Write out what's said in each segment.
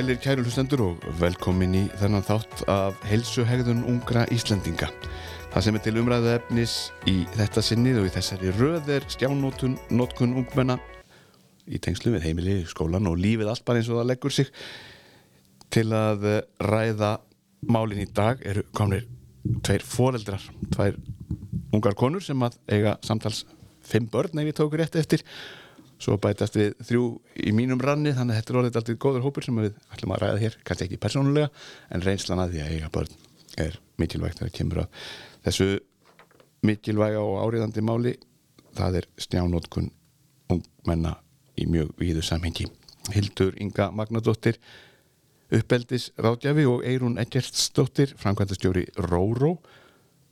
Sælir kæru hlustendur og velkomin í þennan þátt af heilsuhegðun ungra Íslendinga. Það sem er til umræðu efnis í þetta sinnið og í þessari röð er stjánótun, notkun ungmenna í tengslu við heimili, skólan og lífið allt bara eins og það leggur sig. Til að ræða málin í dag eru komnir tveir foreldrar, tveir ungar konur sem að eiga samtals fimm börn ef ég tók rétt eftir svo bætast við þrjú í mínum ranni þannig að þetta er orðið alltaf góður hópur sem við ætlum að ræða hér, kannski ekki persónulega en reynslan að því að eiga börn er mikilvægt þegar kemur að þessu mikilvæga og áriðandi máli. Það er stjánótkun ungmenna í mjög víðu samhengi. Hildur Inga Magnadóttir uppeldis ráðgjafi og Eirún Eggertsdóttir framkvæmdastjóri Róró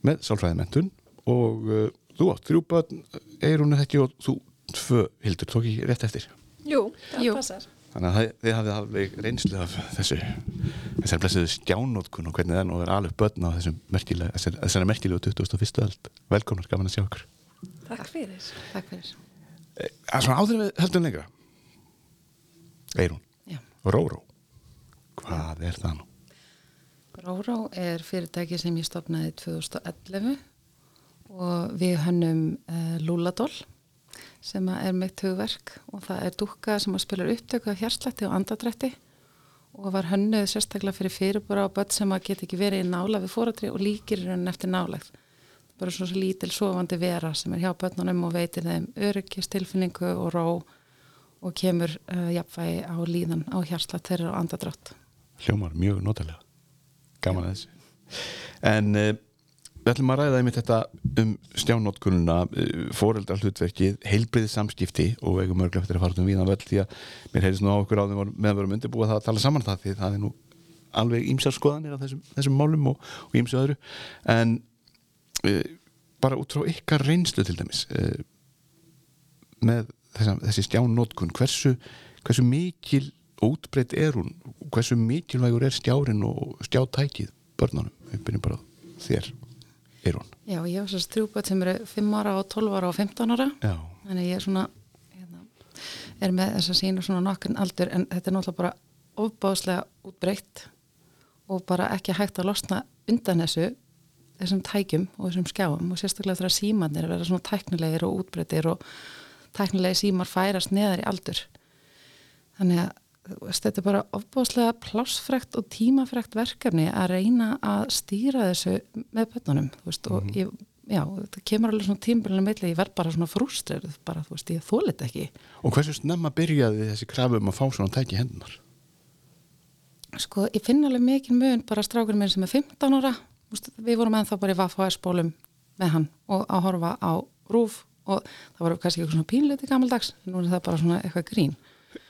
með sálfræðimentun og uh, þú átt þrjú börn Eirún er ekki og þú tvö hildur, tók ég rétt eftir Jú, það Jú. passar þannig að þið hafið alveg reynslu af þessu þessari blessiðu stjánótkun og hvernig það er nú að vera alveg börn á þessum merkilega, þessari, þessari merkilegu 21. öld velkomnar, gaman að sjá okkur Takk fyrir Takk fyrir. e, Svona áður við höldum lengra Eirún, Já. Róró hvað er það nú? Róró er fyrirtæki sem ég stopnaði 2011 og við hönnum uh, Lúladól sem er mitt hugverk og það er dúkka sem að spila upptöku af hjarslætti og andadrætti og var hönnuð sérstaklega fyrir fyrirbúra á börn sem að geta ekki verið í nála við fóratri og líkir raunin eftir nálægt. Bara svona svo lítil sofandi vera sem er hjá börnunum og veitir þeim öryggistilfinningu og ró og kemur uh, jafnvægi á líðan á hjarslætt þeirra og andadrætt. Hljómar mjög notalega gaman að þessu en uh, við ætlum að ræða einmitt þetta um stjánótkununa uh, foreldrar hlutverkið, heilbriðið samskipti og við eigum örglega eftir að fara um víðan völd því að mér heyrðist nú á okkur á þeim meðan við erum undirbúið það að tala saman það því það er nú alveg ímsar skoðanir á þessum, þessum málum og, og ímsu öðru. En uh, bara út frá ykkar reynslu til dæmis uh, með þessa, þessi stjánótkun hversu, hversu mikil útbreytt er hún? Hversu mikilvægur er stjárin og stjátækið börnunum, við byrjum bara þér er hún? Já, ég hef sérst þrjúböld sem eru 5 ára og 12 ára og 15 ára. Já. þannig ég er svona hérna, er með þess að sína svona nokkurn aldur en þetta er náttúrulega bara ofbáðslega útbreytt og bara ekki hægt að losna undan þessu þessum tækjum og þessum skjáum. Og sérstaklega þegar símanir verða svona tæknilegir og útbreyttir og tæknilegi símar færast neðar í aldur. Þannig að veist, þetta er bara ofbúðslega plássfrekt og tímafrekt verkefni að reyna að stýra þessu með bönnunum, þú veist, og ég, já, þetta kemur alveg svona tímabilinu meðlega, ég verð bara svona frústreruð, bara, þú veist, ég þólit ekki. og hversu snemma byrjaði þessi krafu um að fá svona tæki hendunar Sko, ég finn alveg mikið mun bara strákurinn minn sem er 15 ára, veist, við vorum ennþá bara í VFHS-bólum með hann og að horfa á rúf og það var kannski eitthvað svona pínleiti gammaldags, nú er það bara svona eitthvað grín.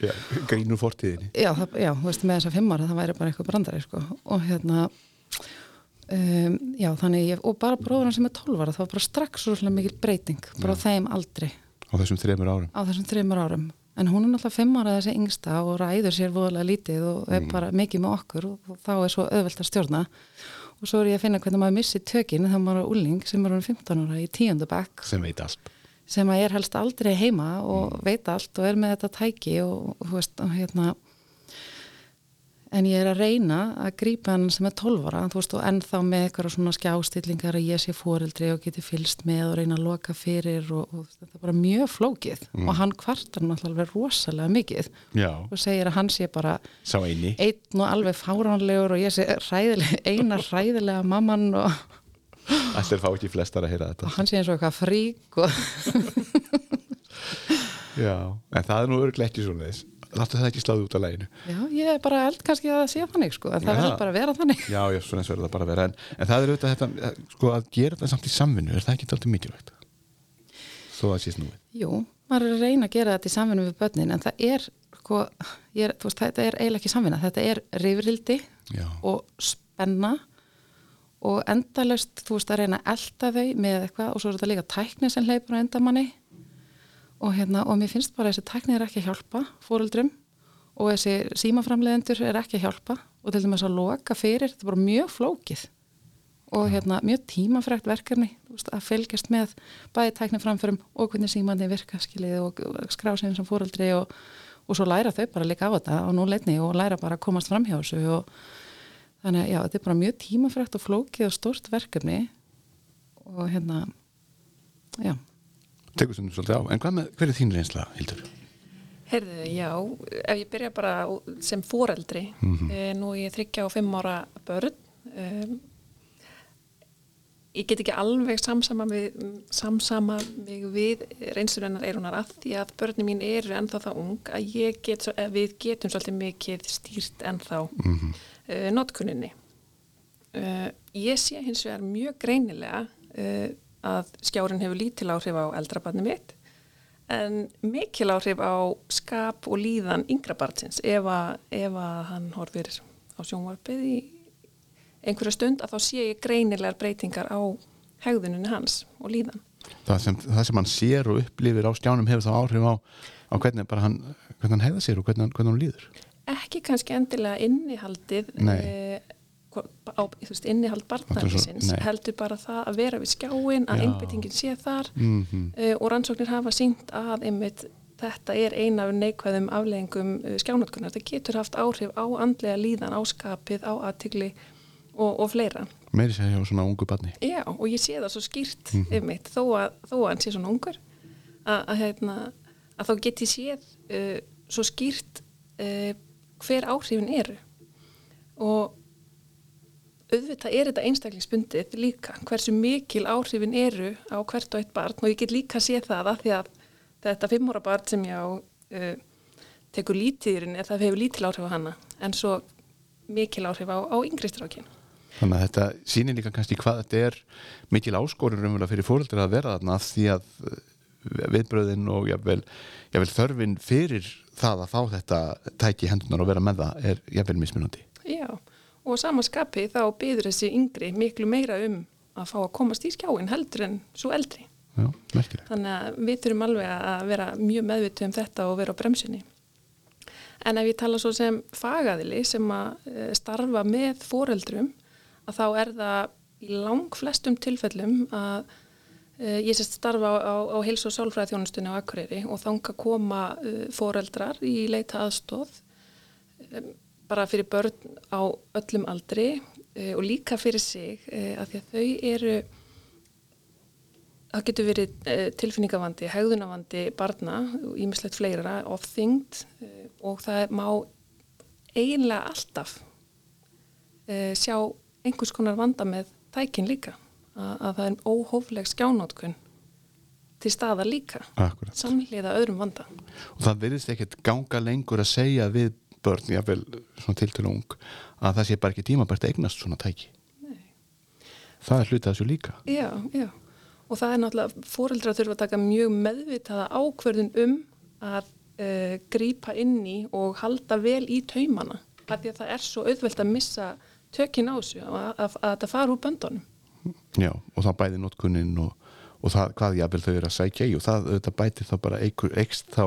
Já, grínur fortíðinni. Já, það, já, þú veist, með þessa fimm ára það væri bara eitthvað brandari, sko. Og hérna um, já, þannig ég, og bara bróðurinn sem er 12 ára það var bara strax svo svona mikil breyting bara á þeim aldri. Á þessum þreymur árum. Á þessum þreymur árum. En hún er náttúrulega fimm ára þessi yngsta og ræður sér voðalega lítið og er bara mikið með okkur og, þá er svo auðvelt að stjórna. Og svo er ég að finna hvernig maður missi tökin þegar maður er úling sem er hann 15 ára í tíundabæk sem veit allt sem að er helst aldrei heima og veit allt og er með þetta tæki og, og, veist, og hérna en ég er að reyna að grípa hann sem er 12 ára þú veist og ennþá með eitthvað svona skjástillingar að ég sé fóreldri og geti fylst með og reyna að loka fyrir og, og þetta er bara mjög flókið. Og hann kvartar náttúrulega rosalega mikið Já, og segir að hann sé bara einn og alveg fáránlegur og ég sé hræðilega, eina hræðilega mamman og, Allir fá ekki flestar að heyra og þetta hann sé eins og eitthvað frík og Já, en það er nú örglega ekki svona þess Láttu það ekki sláðu út á læginu Já, ég er bara eld kannski að sé þannig sko, en það Já. verður bara að vera þannig. Já, já, svona eins verður það bara að vera. En, en það er auðvitað þetta, sko að gera þetta samt í samvinnu er það ekki alltaf mikilvægt? Þó að sé snúið. Jú, maður er að reyna að gera þetta í samvinnu við börnin, en það er, sko, er, veist, þetta er eiginlega ekki samvinna, þetta er rifrildi og spenna og endalaust, þú veist, að reyna að elda þau með eitthvað og svo er þetta líka tækni sem hleypur á endamanni og hérna, og mér finnst bara að þessi tækni er ekki að hjálpa fóruldrum og þessi símaframleðendur er ekki að hjálpa og til dæmis að loka fyrir, þetta er bara mjög flókið og hérna, mjög tímafrækt verkefni veist, að fylgjast með bæði tækni framförum og hvernig símandi virka skilið og skrásegin sem fóreldri og, og svo læra þau bara líka á þetta á núleitni og læra bara að komast fram hjá þessu og þannig að já, þetta er bara mjög tímafrækt og flókið og stórt verkefni og hérna já, Tekur stundum svolítið á. En hvað með, hver er þín reynsla, Hildur? Heyrðu, já, ef ég byrja bara á- sem foreldri, mm nú er ég þryggja og fimm ára börn, um, ég get ekki alveg samsama, við, samsama mig við reynslurinnar eirunar að því að börnum mín eru ennþá það ung að ég get, að við getum svolítið mikið stýrt ennþá mm -hmm. Uh, notkunninni. Uh, ég sé hins vegar mjög greinilega uh, að skjárin hefur lítil áhrif á eldrabarni mitt en mikil áhrif á skap og líðan yngra barnsins ef að, ef að hann horfir á sjónvarpið í einhverja stund að þá sé ég greinilegar breytingar á hegðuninu hans og líðan. Það sem, það sem hann sér og upplifir á stjánum hefur þá áhrif á, á hvernig, hann, hvernig hann hegða sér og hvernig, hann- hvernig hann líður. Ekki kannski endilega innihaldið eh, hva- á, veist, innihald barnælisins nei. heldur bara það að vera við skjáin að Já. einbyttingin sé þar Mm uh, og rannsóknir hafa sínt að einmitt þetta er eina af neikvæðum afleggingum uh, skjánotkunar. Þetta getur haft áhrif á andlega líðan, á skapið, á aðtigli og, og fleira. Meiri sér hjá svona ungu barni. Já, og ég sé það svo skýrt einmitt, þó að, þó að hann sé svona ungur að, að, hérna, að þá get ég séð uh, svo skýrt uh, hver áhrifin eru og auðvitað er þetta einstaklingsbundið líka hversu mikil áhrifin eru á hvert og eitt barn og ég get líka séð það að því að þetta fimmóra barn sem ég á uh, tekur lítiðurinn er það hefur lítil áhrif á hana en svo mikil áhrif á, á yngri strákin. Þannig að þetta sýnir líka kannski hvað þetta er mikil áskorun raunverulega fyrir fóreldrar að vera þarna því að uh, viðbröðin og jafnvel, jafnvel þörfin fyrir það að fá þetta tæki í hendunar og vera með það er jafnvel mismunandi. Já, og á sama skapi þá byður þessi yngri miklu meira um að fá að komast í skjáin heldur en svo eldri. Já, merkilegt. Þannig að við þurfum alveg að vera mjög meðvitu um þetta og vera á bremsunni. En ef ég tala svo sem fagaðili sem að eh, starfa með foreldrum að þá er það í lang flestum tilfellum að ég sérst starfa á, á, á heils- og sálfræði þjónustunni á Akureyri og þanga koma uh, foreldrar í leita aðstóð um, bara fyrir börn á öllum aldri uh, og líka fyrir sig uh, að því að þau eru það getur verið tilfinningavandi, hegðunavandi barna, ímislegt fleira ofþyngd og það má eiginlega alltaf sjá einhvers konar vanda með tækin líka að, að það er óhófleg skjánótkun til staðar líka samhliða öðrum vanda Og það virðist ekkert ganga lengur að segja við börn, jafnvel svona tiltölu ung, að það sé bara ekki tímabært að eignast svona tæki. Nei. Það er hluti af þessu líka. Já, já. Og það er náttúrulega, fóreldrar þurfa að taka mjög meðvitaða ákverðun um að uh, grípa inn í og halda vel í taumana. Af því að það er svo auðvelt að missa tökin á þessu, að, að, að þetta fara úr böndunum. Já, og það bæði notkunnin og, og það hvað jafnvel þau eru að sækja í og það auðvitað bætir þá bara eikur, eikst þá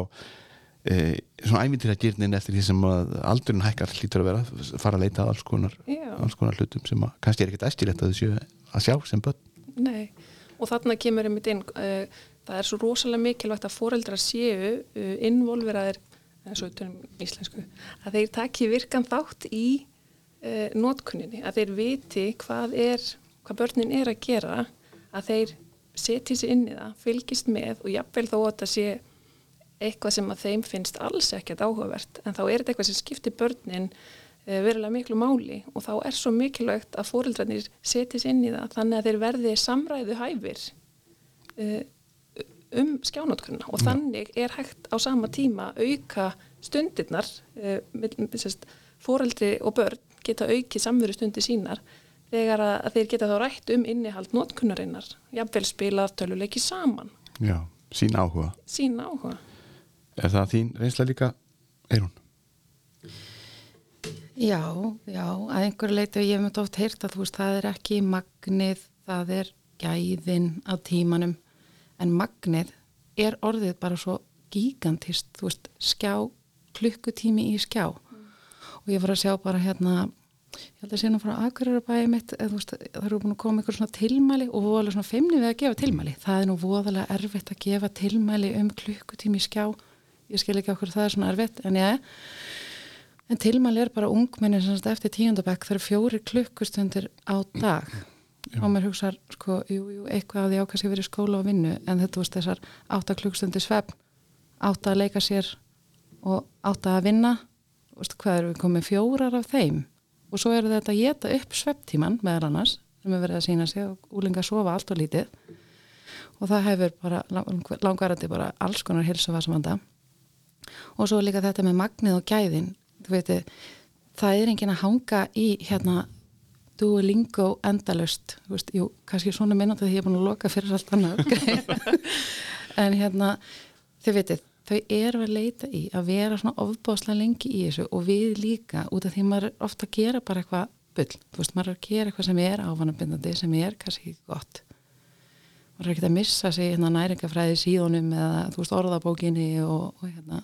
e, svona æmyndir að gyrnin eftir því sem að aldurinn hækkar hlýtur að vera fara að leita að alls konar, alls konar hlutum sem að kannski er ekkert æstilegt að þau séu að sjá sem börn. Nei, og þarna kemur einmitt inn, uh, það er svo rosalega mikilvægt að foreldrar séu uh, involveraðir, eins og tölum íslensku, að þeir taki virkan þátt í uh, notkunninni, að þeir viti hvað er, hvað börnin er að gera, að þeir setji sér inn í það, fylgist með og jafnvel þó að þetta sé eitthvað sem að þeim finnst alls ekkert áhugavert, en þá er þetta eitthvað sem skiptir börnin uh, verulega miklu máli og þá er svo mikilvægt að fóreldrarnir setjast inn í það þannig að þeir verði samræðu hæfir uh, um skjánótkunna og þannig er hægt á sama tíma auka stundirnar uh, fóreldri og börn geta aukið samveru stundir sínar þegar að, að þeir geta þá rætt um innihald nótkunnarinnar, jafnvel spila töluleiki saman, Já, sín áhuga. sín áhuga. Er það þín reynsla líka, Eirún? Já, já, að einhverju leiti ég hef mjög oft heyrt að þú veist það er ekki magnið, það er gæðin á tímanum en magnið er orðið bara svo gigantist, þú veist, skjá klukkutími í skjá og ég var að sjá bara hérna ég held að sé nú frá Akureyra mitt þú veist, það eru búin að koma einhver svona tilmæli og voðalega svona feimni við að gefa tilmæli. Það er nú voðalega erfitt að gefa tilmæli um klukkutími í skjá. Ég skil ekki okkur það er svona erfitt en ég en tilmæli er bara ungmenni eftir tíundabæk það eru fjóri klukkustundir á dag. Og mér hugsaður sko, jú, jú, eitthvað að því ákast ég verið í skóla og vinnu en þetta veist þessar átta klukkustundir svefn. Átta að leika sér og átta að vinna. Veist, hvað eru við komið fjórar af þeim og svo eru þetta að geta upp svefntíman meðal annars sem er verið að sína sig og úlinga sofa allt og lítið. Og það hefur bara langvarandi bara alls konar hilsuvasvanda og svo líka þetta með magnið og gæðin. Þú veitu, það er engin að hanga í hérna Duolingo endalust veist, jú, kannski svona minnandi því ég er búin að loka fyrir allt annað. En hérna, þau veitir þau eru að leita í að vera svona ofbáslega lengi í þessu og við líka út af því maður ofta að gera bara eitthvað bull, þú veist, maður er að gera eitthvað sem er ávanabindandi, sem er kannski ekki gott. Maður er ekki að missa sig hérna næringafræði síðunum eða þú veist, orðabókinni og, og hérna.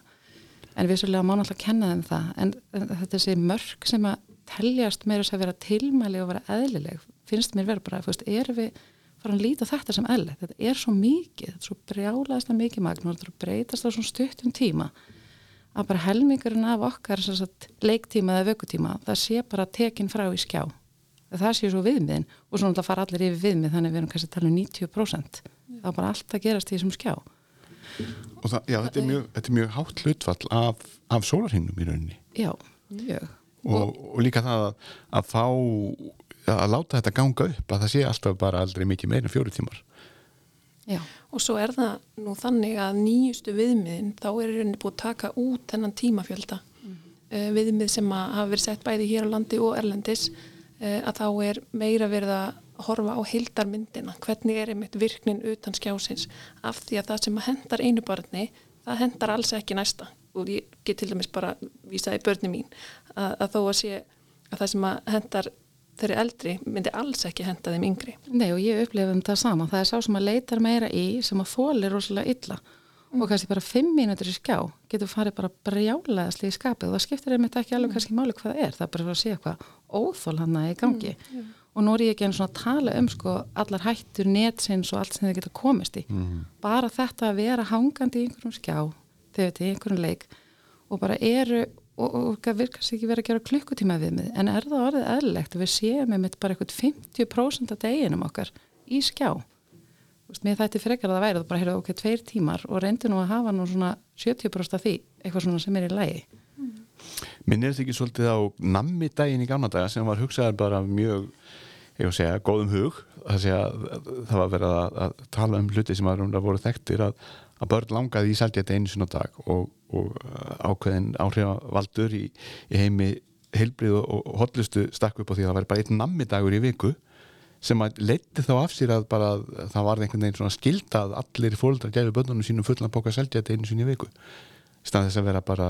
En vissulega má náttúrulega kenna þeim það. En, en þetta er þessi mörg sem að teljast meira þess að vera tilmæli og vera eðlileg, finnst mér vera bara fyrst, erum við fara að líta þetta sem eðlileg þetta er svo mikið, þetta er svo brjálaðist að mikið magn og þetta breytast á svona stuttum tíma að bara helmingurinn af okkar sagt, leiktíma eða vökutíma það sé bara tekin frá í skjá. Það sé svo viðmiðin og svona það fara allir yfir viðmið þannig við erum kannski að tala um 90% það er bara allt að gerast í þessum skjá. Og það, já, þetta er mjög, þetta er mjög hátt hlutfall af, af sólarhinnum í rauninni. Já, mjög. Og, og líka það að, að fá að láta þetta ganga upp að það sé alltaf bara aldrei mikið meira en fjóri tímar. Já. og svo er það nú þannig að nýjustu viðmiðin þá er rauninni búið að taka út þennan tímafjölda. Mm -hmm. viðmið sem að hafa verið sett bæði hér á landi og erlendis eh, að þá er meira verið að horfa á hildarmyndina, hvernig er einmitt virknin utan skjásins? Af því að það sem hendar einu barni það hendar alls ekki næsta. Og ég get til dæmis bara vísaði börni mín að, að þó að sé að það sem að hendar þeirri eldri myndi alls ekki henda þeim yngri. Nei og ég upplifum það sama, það er sá sem að leitar meira í sem að fólir rosalega illa mm. og kannski bara fimm mínútur í skjá getur farið bara brjálaðast í skapið og það skiptir einmitt ekki alveg mm. kannski máli hvað það er, það er bara að sé eitthvað óþól hann að í gangi mm og nú er ég ekki einu svona að tala um sko allar hættur netsins og allt sem þið geta komist í mm. bara þetta að vera hangandi í einhverjum skjá þegar þetta er einhverjum leik og bara eru og, og, og virkast ekki verið að gera klukkutíma við mig en er það orðið eðlilegt að við séum með mitt bara eitthvað 50% af deginum okkar í skjá? Vist, mér þætti frekar að það væri það bara heyrðu okkur okay, tveir tímar og reyndu nú að hafa nú svona 70% af því eitthvað svona sem er í lægi mm. Minn er þetta ekki svolítið á nammi daginn í gamla daga sem var hugsaðar bara mjög ég var að segja, góðum hug? Að segja, það var verið að, að tala um hluti sem að voru þekktir að, að börn langaði í sælgæti einu sinna dag og, og uh, ákveðin áhrifavaldur í, í heimi heilbrið og, hotlustu stakk upp á því að það væri bara einn nammidagur í viku sem að leiti þá af sér að bara það var einhvern veginn svona skildað allir fólkdrar gæfi börnunum sínum fullan boka sælgæti einu sinni í viku. Stað þess að vera bara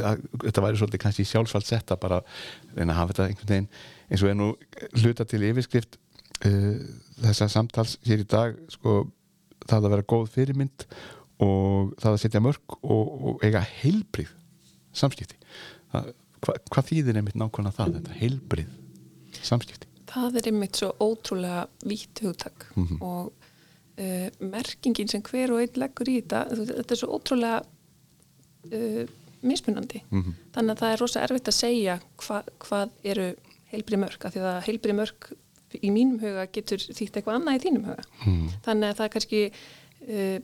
að, þetta væri svolítið kannski sjálfsvald setta bara reyna að hafa þetta einhvern veginn. Eins og er nú hluta til yfirskrift uh, þessa samtals hér í dag sko það að vera góð fyrirmynd og það að setja mörg og, og eiga heilbrið samskipti það, hva, hvað þýðir einmitt nákvæmlega það þetta heilbrið samskipti Það er einmitt svo ótrúlega vítt hugtak mm -hmm. og uh, merkingin sem hver og einn leggur í þetta þetta er svo ótrúlega uh, mismunandi mm -hmm. þannig að það er rosa erfitt að segja hva, hvað eru heilbri mörg af því að heilbri mörg í mínum huga getur þýtt eitthvað annað í þínum huga. Mm. þannig að það kannski uh,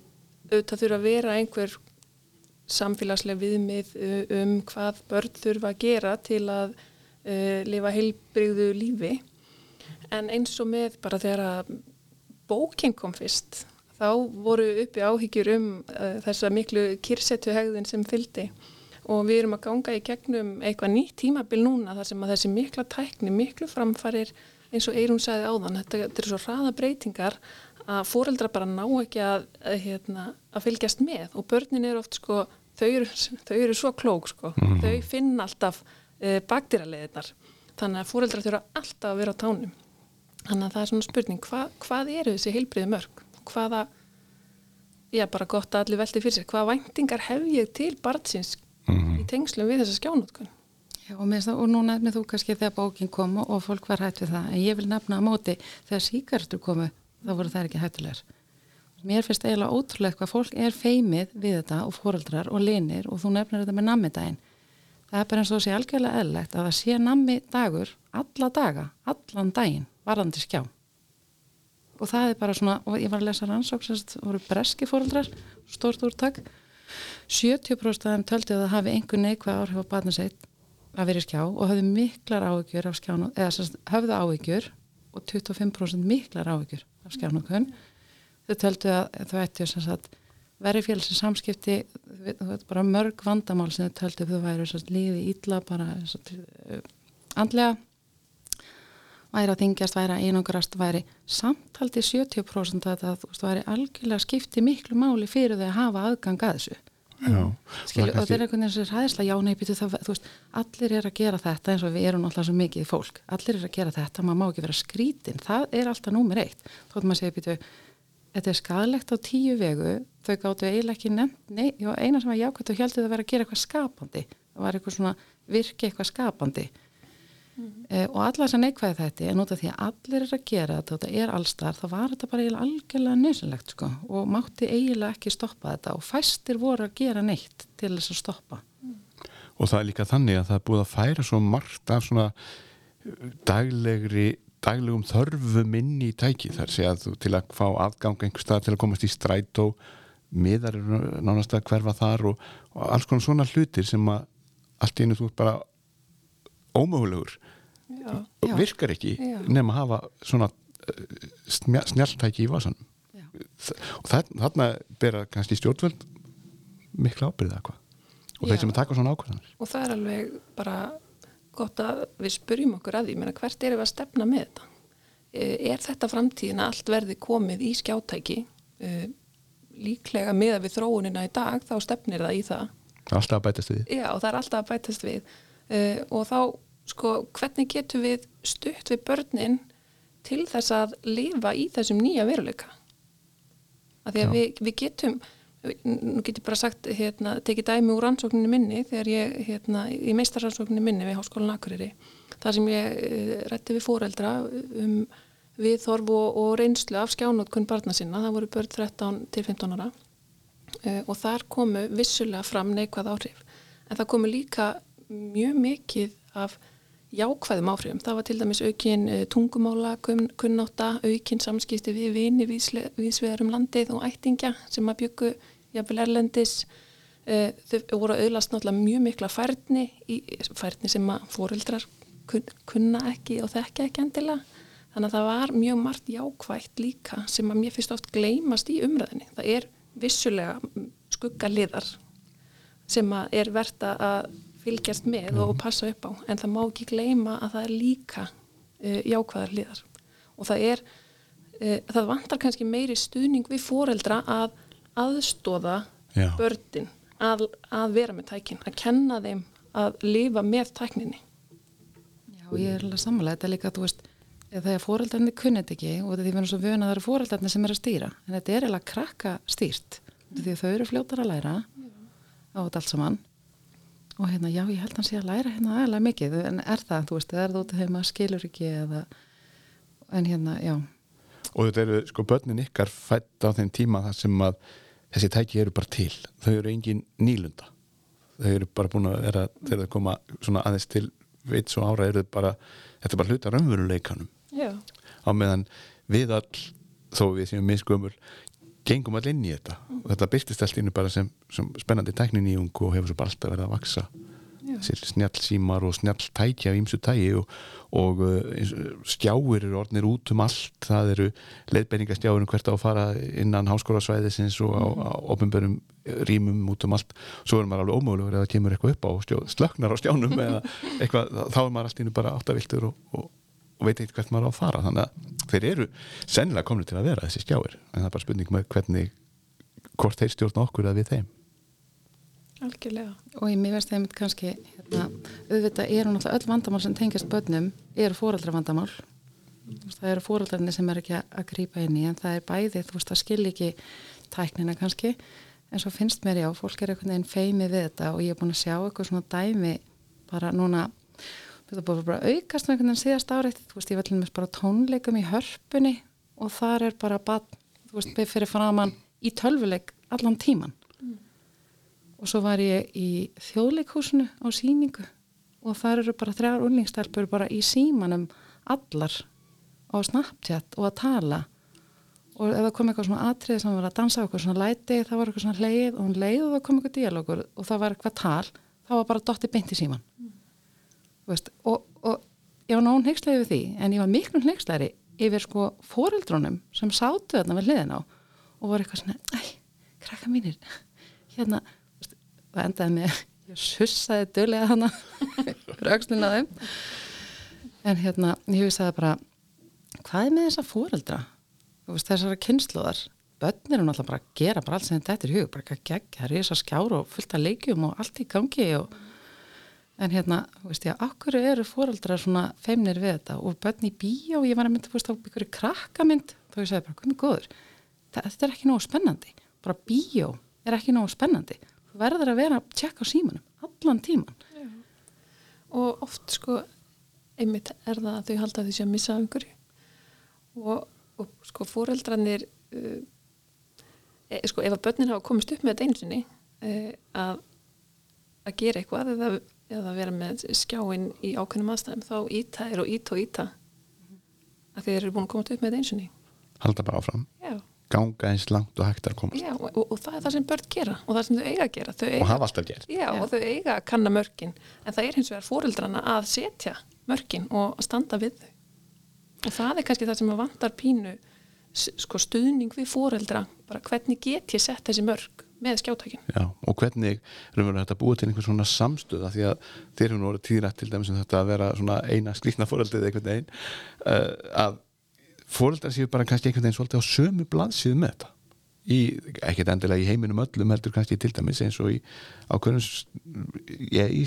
auðvitað þurfa að vera einhver samfélagsleg viðmið um hvað börn þurfa að gera til að uh, lifa heilbrigðu lífi. En eins og með bara þegar að bóking kom fyrst þá voru uppi áhyggjur um uh, þessa miklu kyrsetu hegðun sem fyldi og við erum að ganga í gegnum eitthvað nýtt tímabil núna þar sem að þessi mikla tækni, miklu framfarir eins og Eirún sagði áðan, þetta, þetta er svo hraða breytingar að fóreldra bara ná ekki að, að, hérna, að fylgjast með. Og börnin eru oft sko, þau eru, þau eru svo klók sko, mm þau finna alltaf e, eh, bakdýraleðinar þannig að fóreldra þurfa alltaf að vera á tánum. Þannig að það er svona spurning hva, hvað eru þessi heilbriði mörg hvaða, já bara gott að allir veldi fyrir sér, hvaða væntingar hef ég til barnsins mm í tengslum við þessa skjánótkun. Já, og, það, og nú nefnir þú kannski þegar bókin kom og fólk var hætt við það, en ég vil nefna á móti þegar síkartur komu, þá voru það ekki hættulegar. Mér finnst eiginlega ótrúlega hvað fólk er feimið við þetta og fóreldrar og linir og þú nefnir þetta með nammidaginn það er bara eins og sé algjörlega eðlegt að það sé nammi dagur alla daga, allan daginn varðandi skjá og það er bara svona, og ég var að lesa rannsók það voru breski fóreldrar stórt úrtak. 70% af þeim töldu að það hafi einhver neikvæð áhrif á barnaseitt að vera í skjá og hafðu miklar áhyggjur af skjánu, eða sérst, hafðu áhyggjur og 25% miklar áhyggjur af skjánukun þau töldu að þau ættu að veri félsins samskipti bara mörg vandamál sem þau töldu þau væri lífi ítla bara uh, andlega væri að þingjast, væri að einangrast væri samtaldi 70% að það væri algjörlega skipti miklu máli fyrir þau að hafa aðgang að þessu Já, Skilju, og það er einhvern veginn sem er hæðislega já, nei, býtu það, þú veist, allir er að gera þetta eins og við erum alltaf svo mikið fólk. Allir er að gera þetta, maður má ekki vera skrítin það er alltaf númer eitt. Þótt maður segir, býtu, þetta er skadalegt á tíu vegu, þau gáttu eiginlega ekki nefnt, nei, já, eina sem var jákvæmt og heldur það að vera að gera eitthvað skapandi. Það var eitthvað svona virki eitthvað skapandi mm -hmm. eh, og alla þess að neikvæði þetta en út af því að allir er að gera þetta og þetta er allstar, þá var þetta bara eiginlega algjörlega nöðsynlegt sko og mátti eiginlega ekki stoppa þetta og fæstir voru að gera neitt til þess að stoppa mm. Og það er líka þannig að það er búið að færa svo margt af svona daglegri daglegum þörfum inn í tæki þar sé að þú til að fá afgang einhver stað til að komast í stræt og miðar eru nánast að hverfa þar og, og alls konar svona hlutir sem að allt í einu þú er bara ómögulegur Já. virkar ekki nefn að hafa svona uh, snjáltæki í vasanum. Og þarna bera kannski stjórnvöld miklu ábyrðið eitthvað og Já. þeir sem að taka svona ákvæðanir og það er alveg bara gott að við spurjum okkur að því. Menna, hvert er við að stefna með þetta? E, er þetta framtíðin að allt verði komið í skjátæki? E, líklega með að við þróunina í dag þá stefnir það í það. Alltaf að bætast við. Já og það er alltaf að bætast við. Og þá sko hvernig getum við stutt við börnin til þess að lifa í þessum nýja veruleika? Að því að við, við getum nú getur bara sagt, hérna, tekið dæmi úr rannsókninni minni þegar ég, hérna, í meistarrannsókninni minni við Háskólan Akureyri þar sem ég uh, eh, rætti við fóreldra um viðþorf og, og reynslu af skjánótkun barna sinna, það voru börn 13 til 15 ára uh, og þar komu vissulega fram neikvæð áhrif. En það komu líka mjög mikið af jákvæðum áhrifum. Það var til dæmis aukin uh, tungumála, kunnáta, aukin samskipti við vini viðsvegar um landið og ættingja sem að byggu jafnvel erlendis. Uh, þau voru að auðlast náttúrulega mjög mikla færni, í, færni sem að fóreldrar kun, kunna ekki og þekka ekki endilega. Þannig að það var mjög margt jákvægt líka sem að mér finnst oft gleymast í umræðinni. Það er vissulega skuggaliðar sem að er verðt að fylgjast með mm. og passa upp á en það má ekki gleyma að það er líka uh, jákvæðar liðar og það er uh, það vantar kannski meiri stuðning við foreldra að aðstóða Já. börnin að, að vera með tækin, að kenna þeim að lifa með tækninni Já, ég er alveg sammála þetta er líka, þú veist, þegar foreldrarnir kunnit ekki og því við erum svo vöna að það eru foreldrarnir sem er að stýra, en þetta er eiginlega krakka stýrt, því þau eru fljótar að læra á þetta allt saman og hérna já ég held að hann sé að læra hérna aðalega mikið. En er það, þú veist, er það út af þeim að skilur ekki eða en hérna, já. Og þetta eru sko börnin ykkar fætt á þeim tíma þar sem að þessi tæki eru bara til, þau eru engin nýlunda. Þau eru bara búin að vera þegar þau koma svona aðeins til veit svo ára eru þau bara þetta er bara hluta raunveruleikanum. Á meðan við all þó við séum miskumul gengum allir inn í þetta. Og þetta byrtist allt innu bara sem, sem spennandi tæknin í ungu og hefur svo bara alltaf verið að vaksa snjall símar og snjall tækja af ímsu tæki og, og uh, skjáir eru orðnir út um allt. Það eru leðbeiningastjáir um hvert á að fara innan háskólasvæðisins og á, mm. ofinbörum rýmum út um allt. Svo er maður alveg ómögulegur eða kemur eitthvað upp á slöknar á stjánum eða eitthvað, þá er maður alltaf bara áttaviltur og, og og veit eitthvað hvert maður á að fara þannig að þeir eru sennilega komnið til að vera þessi skjáir. En það er bara spurning með hvernig hvort þeir stjórna okkur að við þeim. Algjörlega. Og ég veist þeim kannski hérna, auðvitað eru náttúrulega öll vandamál sem tengast börnum eru fóraldra vandamál það eru fóraldrarnir sem er ekki að grýpa inn í en það er bæði, þú veist, það skil ekki tæknina kannski. En svo finnst mér já, fólk er einhvern veginn feimið við þetta og ég er búin að sjá eitthvað svona dæmi bara núna þetta búið bara aukast með einhvern veginn síðast árið. Þú veist ég var til og með bara tónleikum í hörpunni og þar er bara þú veist, fyrir framann í tölvuleik allan tíman og svo var ég í þjóðleikhúsinu á síningu og það eru bara þrjár unlingstelpur bara í símanum allar á Snapchat og að tala. Og ef það kom eitthvað svona atrið sem var að dansa eitthvað svona læti, það var eitthvað svona leið og hún leið og það kom eitthvað dialogur og það var eitthvað tal, það var bara dotti beint í síman mm. Veist, og, og ég var nón hegstlega yfir því en ég var miklu hegstlegri yfir sko foreldrónum sem sátu þarna við hliðin á og voru eitthvað svona, æ, krakka mínir hérna, veist, það endaði með ég sussaði dölega hana rauksnina þeim. En hérna, ég hugsaði bara hvað er með þessa foreldra? Veist, þessara kynsluðar börn eru náttúrulega bara að gera bara allt sem þetta er hug, bara ekki gegn, það er þessar skjár og fullt af leikjum og allt í gangi og, en hérna, veist ég, akkur eru foreldrar svona feimnir við þetta? Og börn í bíó, ég var að mynda, veist, á í krakkamynd, þá ég segi bara, er góður þetta er ekki nógu spennandi. Bara bíó er ekki nógu spennandi. Þú verður að vera að tjekka á símanum allan tíman Já. og oft sko einmitt er það að þau halda því að missa einhverju. Og, og sko fóreldrarnir uh, e, sko ef að börnin hafa komist upp með þetta einsinni uh, að að gera eitthvað eða, eða vera með skjáin í ákveðnum aðstæðum þá íta er og íta og íta að þeir eru búin að komast upp með þetta einsinni Halda bara áfram. Já. Ganga eins langt og hægt að komast. Já, og, og það er það sem börn gera og það sem þau eiga að gera. Eiga, og hafa alltaf gert. Já, já, og þau eiga að kanna mörkin. En það er hins vegar fóreldrana að setja mörkin og standa við þau. Og það er kannski það sem vantar pínu sko, stuðning við fóreldra bara hvernig get ég sett þessi mörk með skjátækin Já, og hvernig við að búa til einhvern svona samstöða því að þeir eru nú orðið týrætt til dæmis um þetta að vera svona eina sklíkna fóreldrið einhvern veginn uh, að fóreldrar séu bara kannski einhvern veginn svolítið á sömu blaðsíðu með þetta. Í, ekkert endilega í heiminum öllum heldur kannski til dæmis eins og í ákveðnum ég, í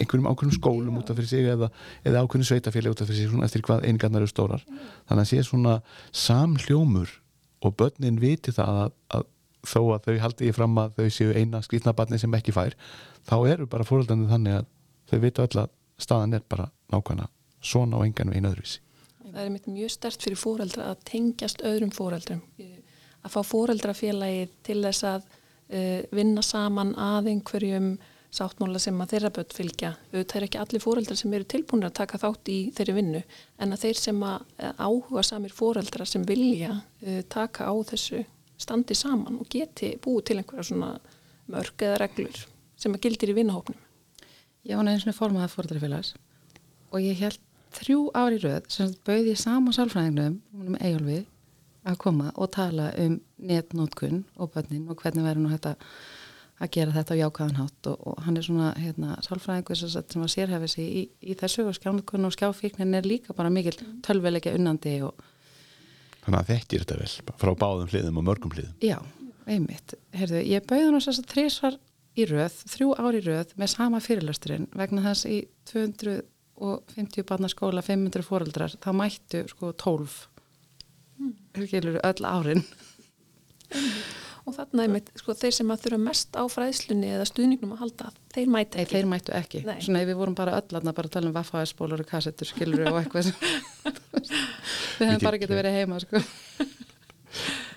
einhverjum ákveðnum skólum út af fyrir sig eða, eða ákveðnum sveitafélag út af fyrir sig svona eftir hvað einingarnar eru stórar. Þannig að sé svona samhljómur og börnin viti það að, að þó að þau haldi í fram að þau séu eina skrítnabarni sem ekki fær þá eru bara fóröldarnir þannig að þau vita öll að staðan er bara nákvæmna svona og engan við einu öðruvísi. Það er mjög stert fyrir fóreldra að tengjast öðrum fóreldrum að fá fóreldrafélagi til þess að uh, vinna saman að einhverjum sáttmála sem að þeirra börn fylgja. Auðvitað er ekki allir fóreldrar sem eru tilbúin að taka þátt í þeirri vinnu en að þeir sem að áhuga samir fóreldrar sem vilja uh, taka á þessu standi saman og geti búið til einhverja svona mörg eða reglur sem að gildir í vinnahópnum Ég var neins með formaða fóreldrafélags og ég held þrjú ári rauð sem bauði sama sálfræðingnum um Ejólfi að koma og tala um netnótkun og bönnin og hvernig verður nú þetta að gera þetta á jákvæðanhátt og, og hann er svona hérna, sálfræðingur sem að sérhefi sig í, í þessu og skjánukun og skjáfíknin er líka bara mikil tölvelegja unnandi og Þannig að þetta er þetta vel frá báðum hliðum og mörgum hliðum. Já, einmitt, Herðu, ég bauði hann þess að þrísvar í rauð, þrjú ári rauð með sama fyrirlasturinn vegna þess í 200 og 50 barnaskóla, 500 fóreldrar þá mættu sko 12 mm. öll árin. Og þarna er mitt sko þeir sem að þurfa mest á fræðslunni eða stuðningnum að halda, þeir mættu ekki. Nei, þeir mættu ekki, Nei. svona ef við vorum bara öll aðna bara að tala um vaffaðarspólur og kassettur skilur og eitthvað við hefum bara getið verið heima sko.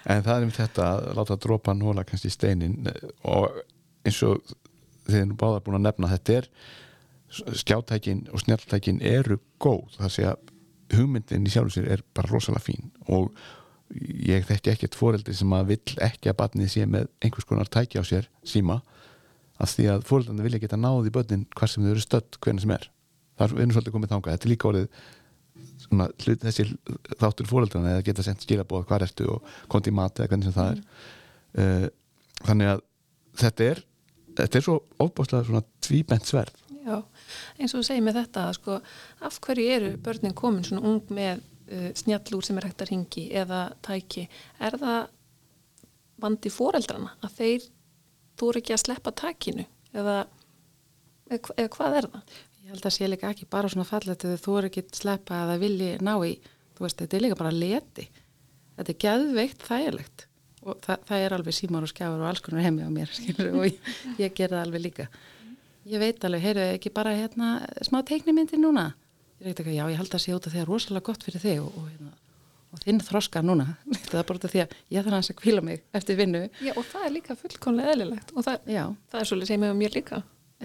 En það er um þetta að láta drópan hóla kannski í steinin og eins og þið erum báðar búin að nefna þetta er skjátækin og snjáltækin eru góð. Það sé að hugmyndin í sjálf sér er bara rosalega fín. Og ég þekki ekkert foreldri sem að vill ekki að batnið sé með einhvers konar tæki á sér síma að því að foreldrarnir vilja geta náði börnin hvað sem þau eru stödd hvernig sem er. Það er einu svolítið komið þánga þetta er líka orðið svona, hlut, þessi þáttur foreldrarna eða geta sendt skilabóð hvað ertu og konti í mat eða hvernig sem það er mm. þannig að þetta er þetta er svo ofbáslega svona tvíbent sverð Já, eins og þú segir með þetta sko, af hverju eru börnin komin svona ung með uh, snjallúr sem er hægt að ringi eða tæki er það vandi fóreldrana að þeir þú eru ekki að sleppa tækinu eða, eða, eða hvað er það? Ég held að sé líka ekki bara svona fallet eða þú eru ekki sleppa að það vilji ná í þú veist, þetta er líka bara leti. Þetta er gæðveikt þægilegt. Og það, það er alveg símar og skjáður og alls konar hemmið á mér skilur, og ég, ég ger það alveg líka. Ég veit alveg, heyrðu ekki bara hérna smá teiknimyndir núna? Ég veit ekki, já, ég held að sé út að það er rosalega gott fyrir þig og, og, hérna, og þinn þroska núna. Það er bara af því að ég þarf að kvíla mig eftir vinnu. Já, og það er líka fullkomlega eðlilegt og það, það er svolítið sem hefur mér líka.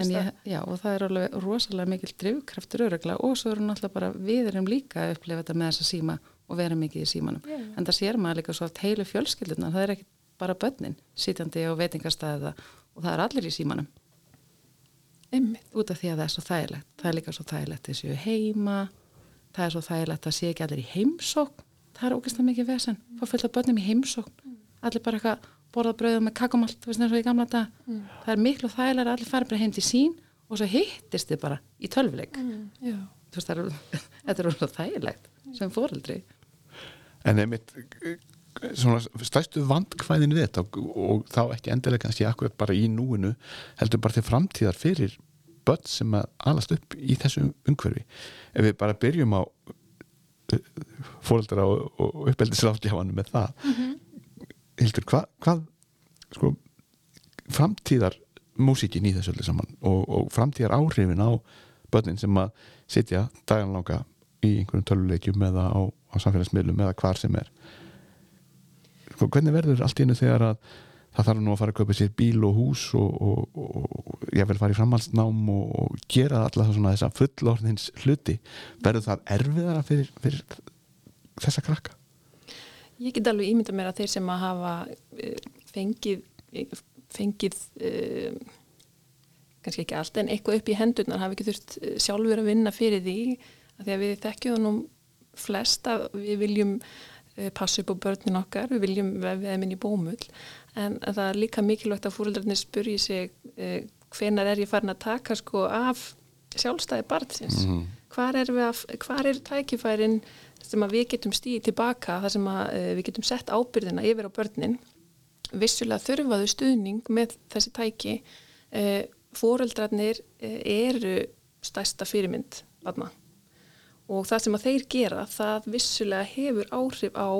Ég, já, og það er alveg rosalega mikil drifkraftur örugla og svo erum náttúrulega bara við erum líka að upplifa þetta með þessa síma og vera mikið í símanum. Já. en það sér maður líka svo að heilu fjölskylduna það er ekki bara börnin sitjandi á veitingastæða og það er allir í símanum. Einmitt. út af því að það er svo þægilegt. Það er líka svo þægilegt að séu heima. Það er svo þægilegt að séu ekki allir í heimsókn. Það er ógeðslega mikið vesen. Fá fullt af börnum í heimsókn. Allir bara eitthvað borða brauðum með kakumalt þú veist eins og í gamla dag það er miklu þægilega að allir fara bara heim til sín og svo hittist þið bara í tölvuleik. Já. þú veist það er þetta er svo þægilegt sem fóreldri En einmitt svona stærstu vandkvæðin við þetta og, og þá ekki endilega kannski akkurat bara í núinu heldur bara til framtíðar fyrir börn sem að alast upp í þessu umhverfi. Ef við bara byrjum á fóreldra og, og uppeldisráðgjafanum með það Hildur, hvað hva, sko, framtíðar músíkin í þessu öllu saman og, og framtíðar áhrifin á börnin sem að sitja daganlanga í einhverjum töluleikjum eða á, á samfélagsmiðlum eða hvar sem er sko, hvernig verður allt í einu þegar að það þarf nú að fara að kaupa sér bíl og hús og, og, og ég vil fara í framhaldsnám og gera alltaf svona þessa fullorðins hluti verður það erfiðara fyrir, fyrir þessa krakka? Ég get alveg ímynda mér að þeir sem að hafa uh, fengið, fengið uh, kannski ekki allt en eitthvað upp í hendurnar hafi ekki þurft uh, sjálfur að vinna fyrir því að því að við þekkjum nú flest að við viljum passa upp á börnin okkar, við viljum vefið þeim inn í bómull en það er líka mikilvægt að fóröldarnir spurji sig uh, hvenar er ég farin að taka sko af sjálfstæði barnsins Mhm. hvar er, við að, hvar er tækifærin sem að við getum stíði tilbaka þar sem að uh, við getum sett ábyrðina yfir á börnin vissulega þurfaðu stuðning með þessi tæki. Uh, fóreldrarnir uh, eru stærsta fyrirmynd barna og það sem að þeir gera það vissulega hefur áhrif á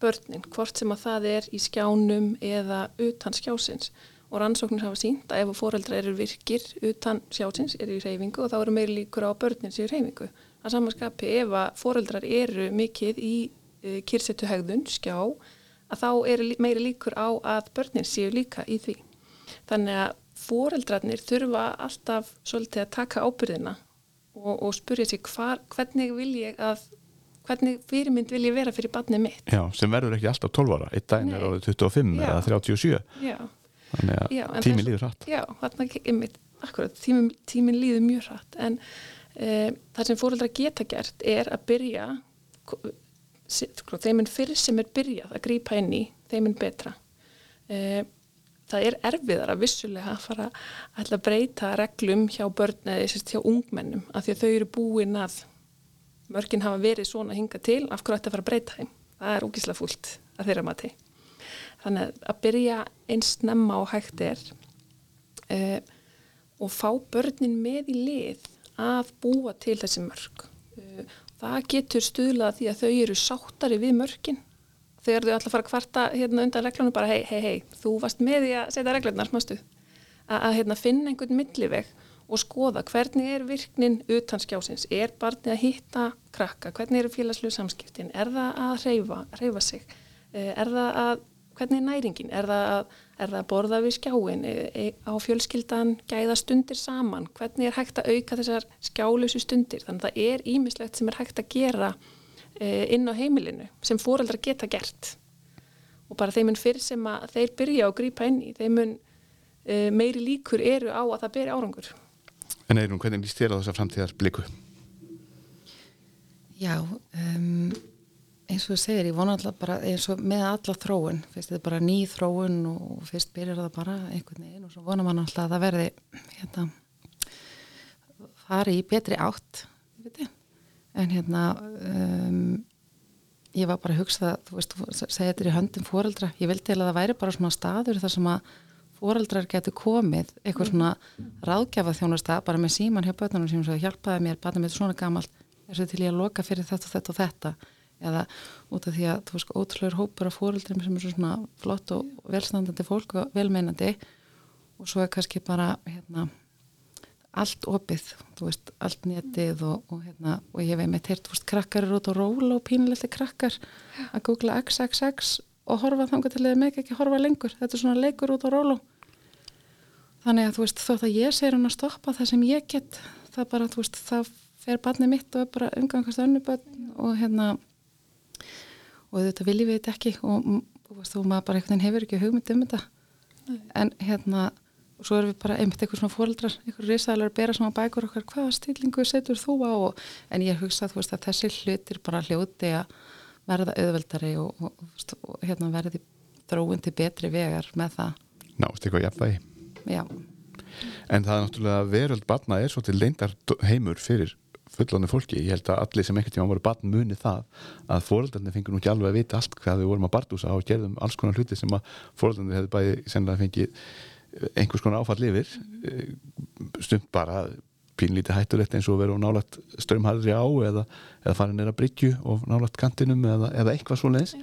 börnin, hvort sem að það er í skjánum eða utan skjásins. Og rannsóknir hafa sínt að ef fóreldrar eru virkir utan skjásins eru í reyfingu og þá eru meiri líkur á að börnin séu í reyfingu. Að samanskapi ef að fóreldrar eru mikið í uh, kyrsetu hegðun, skjá, að þá eru meiri líkur á að börnin séu líka í því. Þannig að fóreldrarnir þurfa alltaf svolítið að taka ábyrðina og, og spurja sig hvar, hvernig vil ég að hvernig fyrirmynd vil ég vera fyrir barnið mitt. Já, sem verður ekki alltaf 12 ára einn daginn er árið 25 Já. eða 37 Já. þannig að tíminn líður hratt Já, þarna einmitt, akkurat, tíminn, tíminn líður mjög hratt en e, það sem fóreldrar geta gert er að byrja sko, þeim en fyrir sem er byrjað að grípa inn í, þeim en betra. E, það er erfiðar að vissulega að fara að breyta reglum hjá börn eða sérst, hjá ungmennum af því að þau eru búin að mörgin hafa verið svona hinga til af hverju að fara að breyta þeim? Það er ógísla fúlt að þeirra mati. Þannig að- byrja eins snemma og hægt er uh, og fá börnin með í lið að búa til þessi mörg uh, það getur stuðlað að því að þau eru sáttari við mörgin þegar þau að fara að kvarta hérna undan reglunum bara hei, hei, hei, þú varst með í að setja reglunar, mástu að, hérna, finna einhvern milliveg og skoða hvernig er virknin utan skjásins, er barnið að hitta krakka, hvernig eru félagslegu samskiptin? Er það að reyfa, sig? Eh, er það að, hvernig er næringin? Er það að, er það að borða við skjáin Eh, eh, á fjölskyldan gæða stundir saman, hvernig er hægt að auka þessar skjálösu stundir þannig að það er ímislegt sem er hægt að gera eh, inn á heimilinu sem fóreldrar geta gert og bara þeim mun fyrir sem að þeir byrja að grípa inn í, þeim mun uh, meiri líkur eru á að það beri árangur. En Eirún, hvernig líst þér á þessa framtíðar bliku? Já, um, eins og þú segir, ég vona alltaf bara eins og með alla þróun, fyrst þetta er bara ný þróun og fyrst byrjar það bara einhvern veginn og svo vona mann alltaf að það verði hérna fari í betri átt en hérna um, ég var bara að hugsa þú veist, þú segir þetta er í höndum fóreldra ég vildi að það væri bara svona staður þar sem að fóreldrar getur komið eitthvað svona ráðgjafa þjónasta bara með síman hjá börnunum sem hjálpaði mér, barnum mitt svona gamalt er svo til ég að loka fyrir þetta og þetta og þetta eða út af því að þú veist ótrúlegur hópur af fóreldrum sem er svo svona flott og velstandandi fólk og velmeinandi. Og svo er kannski bara hérna allt opið, þú veist, allt netið og, og hérna, og ég veit með teirt, þú veist, krakkar eru út á ról og pínulegt krakkar að googla XXX og horfa þangar til þeir með ekki horfa lengur. Þetta er svona leikur út á ról þannig að þú veist, þótt að ég segir hann að stoppa það sem ég get það bara, þú veist, það fer barnið mitt og er bara umgangast önnuböld og hérna og þetta viljum við þetta ekki og veist, þú maður bara einhvern veginn hefur ekki hugmynd um þetta. Nei. en hérna og svo erum við bara einmitt eitthvað svona fóreldrar einhverju risaðalar að bera svona bækur okkar. Hvaða stílingu setur þú á? Og, en ég hugsa veist, að þessi hlutir bara hljóti að verða auðveldari og, og, og hérna, verði þróin til betri vegar með það. Nást eitthvað jafnvægi? Já. En það er náttúrulega veröld batna er svo til leindar heimur fyrir fullónu fólki, ég held að allir sem ekkert tíma voru batn muni það að fóröldarnir fengur nú ekki alveg að vita allt hvað við vorum að barndúsa og gerðum alls konar hluti sem að fóröldarnir hefði bæði sennilega fengið einhvers konar áfall yfir. Eh, stumt bara pínlítið hættulegt eins og veru nálagt strömharðri á eða, eða farin er að bryggju og nálagt kantinum eða, eða eitthvað svo leiðis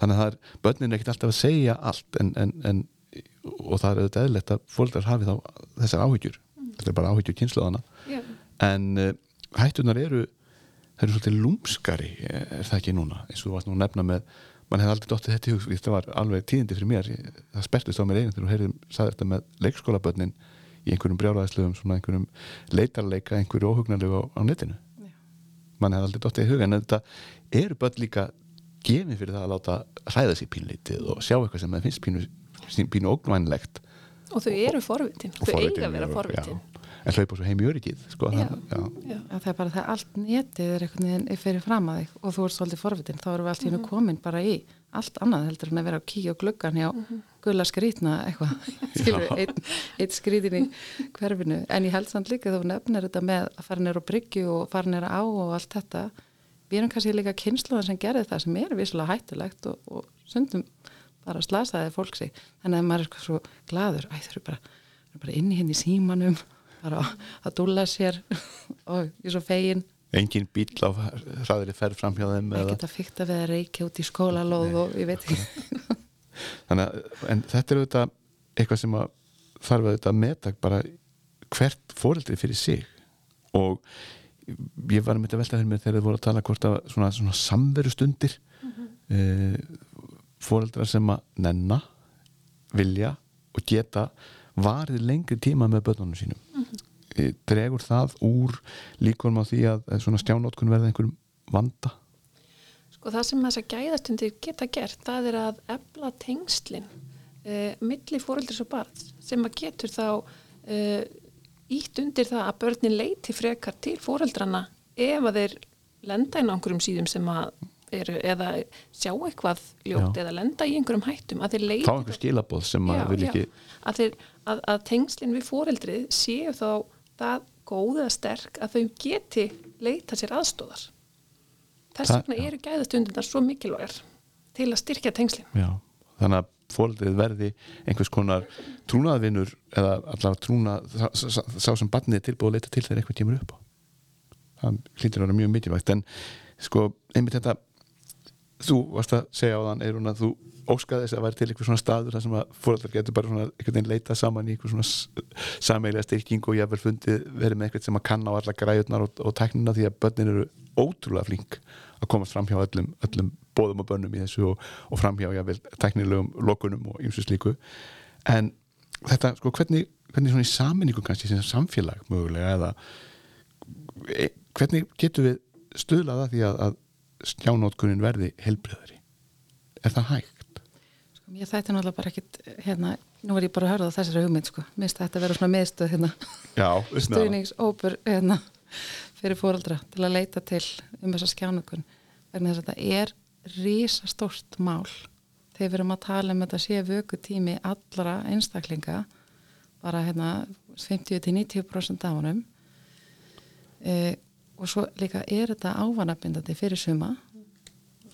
þannig að það er, börnin er ekkert alltaf að segja allt en, en, en og það er auðvitað eðlert að fólkdrar hafi þá þessar áhyggjur. Mm. þetta er bara áhyggjur kynnslóðana yeah. en uh, hættunar eru það eru svolítið lúmskari er það ekki núna? Eins og þú varst nú nefna með mann hefði aldrei dóttið þetta í hug þetta var alveg tíðindi fyrir mér. Það spertist á mér einu þegar þú heyrðum sagði þetta með leikskólabönnin í einhverjum brjálæðislegum svona einhverjum leitarleika einhverju óhugnarlegu á, á netinu. Já. mann hefði aldrei dóttið í hug en þetta eru bönn líka gefið fyrir það að láta hræða sér pínlítið og sjá eitthvað sem það finnst pínu, pínu ógnvænlegt. Og þau eru forvitin, þau eiga að vera forvitin en hlaupa svo heim í öryggið sko, já. Það, já. Já, það er bara það allt netið er einhvern veginn fyrir fram að þig og þú ert svolítið forvitin, þá erum við allt í hennu mm -hmm. komin bara í allt annað heldur en að vera á kíu og gluggan hjá mm -hmm. gulla skrítna eitthvað einn ein skrítin í hverfinu en ég held samt líka þú nefnir þetta með að fara neyra á bryggju og fara neyra á og allt þetta við erum kannski líka kynsluðan sem gerir það sem er visslega hættulegt og, og sundum bara slasaði fólk sig þannig að maður er svo gladur æ þau eru bara, bara inni henni hérna í símanum bara að dúla sér og ég er svo fegin. Engin bíl á hraðri ferð fram hjá þeim ekki þetta fyrta við að reykja út í skólalóð og ég veit ekki. Þannig að en þetta er auðvitað eitthvað sem að þarf auðvitað að meta bara hvert fóreldri fyrir sig. Og ég var með þetta veltaður með þegar þið voru að tala hvort að svona, svona samveru stundir mm -hmm. e, eh, fóreldrar sem að nenna vilja og geta varið lengri tíma með börnunum sínum. Dregur það úr líkunum á því að svona stjánótkun verða einhverjum vanda Sko það sem þess að gæðastundir geta gert það er að ebla tengslinn eh, milli fóreldris og barn sem að getur þá eh, ítt undir það að börnin leiti frekar til fóreldrana ef að þeir lenda inn á einhverjum síðum sem að eru eða sjá eitthvað ljótt já. eða lenda í einhverjum hættum að þeir leita þá einhver skilaboð sem já, að vil ekki að, þeir, að, að tengslinn við fóreldrið séu þá það góða sterk að þau geti leita sér aðstóðar þess vegna eru gæðastundindar svo mikilvægur til að styrkja tengslinn já, þannig að fóreldrið verði einhvers konar trúnaðvinnur eða allavega trúna sá sem barnið er tilbúið að leita til þegar eitthvað kemur upp á. Það hlýttir að vera mjög mikilvægt en sko einmitt þetta þú varst að segja á þann Eirún að þú óskaði þess að væri til eitthvað svona staður þar sem að fóröldar getur bara svona einhvern veginn leita saman í eitthvað svona sameilega styrking og ég haf vel fundið verið með eitthvað sem að kanna á alla græjurnar og, og tæknina því að börnin eru ótrúlega flink að komast fram hjá öllum, öllum bóðum og börnum í þessu og, og fram hjá jável tæknilegum lokunum og ymsu slíku. En þetta sko hvernig, hvernig svona í saminningu kannski sem samfélag mögulega eða e, hvernig getur við stuðlaða því að, að skjánótkunin verði helbriðari er það hægt? Sko þetta er náttúrulega bara ekkit hérna, nú er ég bara að höra það þessari hugmynd sko. Mér finnst þetta að vera svona meðstöð hérna. Stuðningsópur hérna fyrir fóraldra til að leita til um þessa skjánótkun vegna þess að þetta er rísastórt mál. Þegar við erum að tala um þetta sé vöku tími allra einstaklinga bara hérna 50-90% af honum eða og svo líka er þetta ávanabindandi fyrir suma.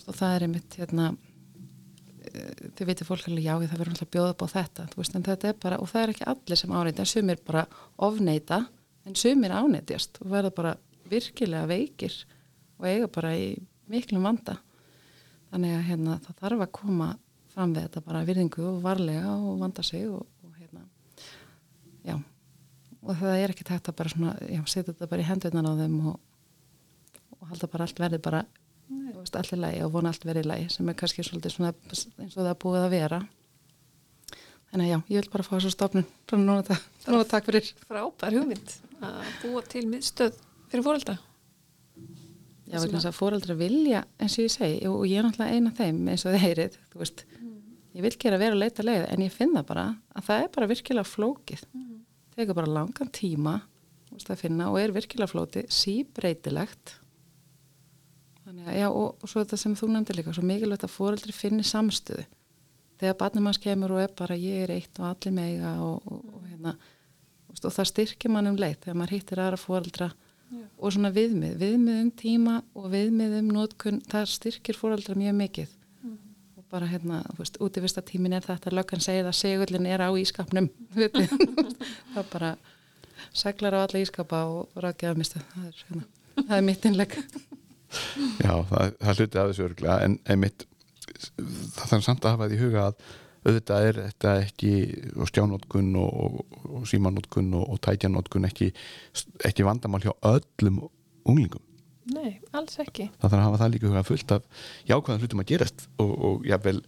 Og það er einmitt hérna eh, þau veitir fólk alveg já það verður alltaf bjóða upp á þetta veist, þetta bara, og það er ekki allir sem en sumir bara ofneita en sumir áneitjast og verða bara virkilega veikir og eiga bara í miklum vanda. Þannig að hérna, það þarf að koma fram við þetta bara virðingu og varlega og vanda sig og, og hérna já. Og það er ekki tægt að bara svona, já, setja þetta bara í hendurnar á þeim og, og halda bara allt verði bara allt í lagi og vona allt verði í lagi sem er kannski svolítið svona eins og það er búið að vera. Þannig að já, ég vil bara fá þessu stofnun. Svona núna, ta- núna takk fyrir. Frábær hugmynd að búa til miðstöð fyrir fórelda. Já, vegna þess að fóreldra vilja, eins og ég segi, og ég er náttúrulega eina þeim eins og þið heyrið, þú veist, ég vil gera vera að leita leið, en ég finna bara að það er bara virkilega flókið. Tekur bara langan tíma, veist, að finna og er virkilega flótið, síbreytilegt. Þannig að, já, og, og svo þetta sem þú nefndir líka, svo mikilvægt að fóreldri finni samstöðu. Þegar barnum hans kemur og er bara ég er eitt og allir meiga og, og, og hérna, og það styrkir mann um leið þegar maður hittir aðra fóreldra og svona viðmið, viðmið um tíma og viðmið um nótkun, það styrkir fóraldra mjög mikið. Og bara hérna, þú veist, útivista tímin er þetta löggan segir að segullin er á ískapnum það bara seglar á alla ískapa og rákjaða mistu, það er hérna það er mitt innleg Já, það, það hluti af þessu örglega en einmitt það þarf samt að hafa því huga að auðvitað er þetta ekki og stjánótkun og, og, og símanótkun og, og tækjanótkun ekki, ekki vandamál hjá öllum unglingum. Nei, alls ekki. Það þarf að hafa það líka huga fullt af jákvæðan hlutum að gerast og, og jável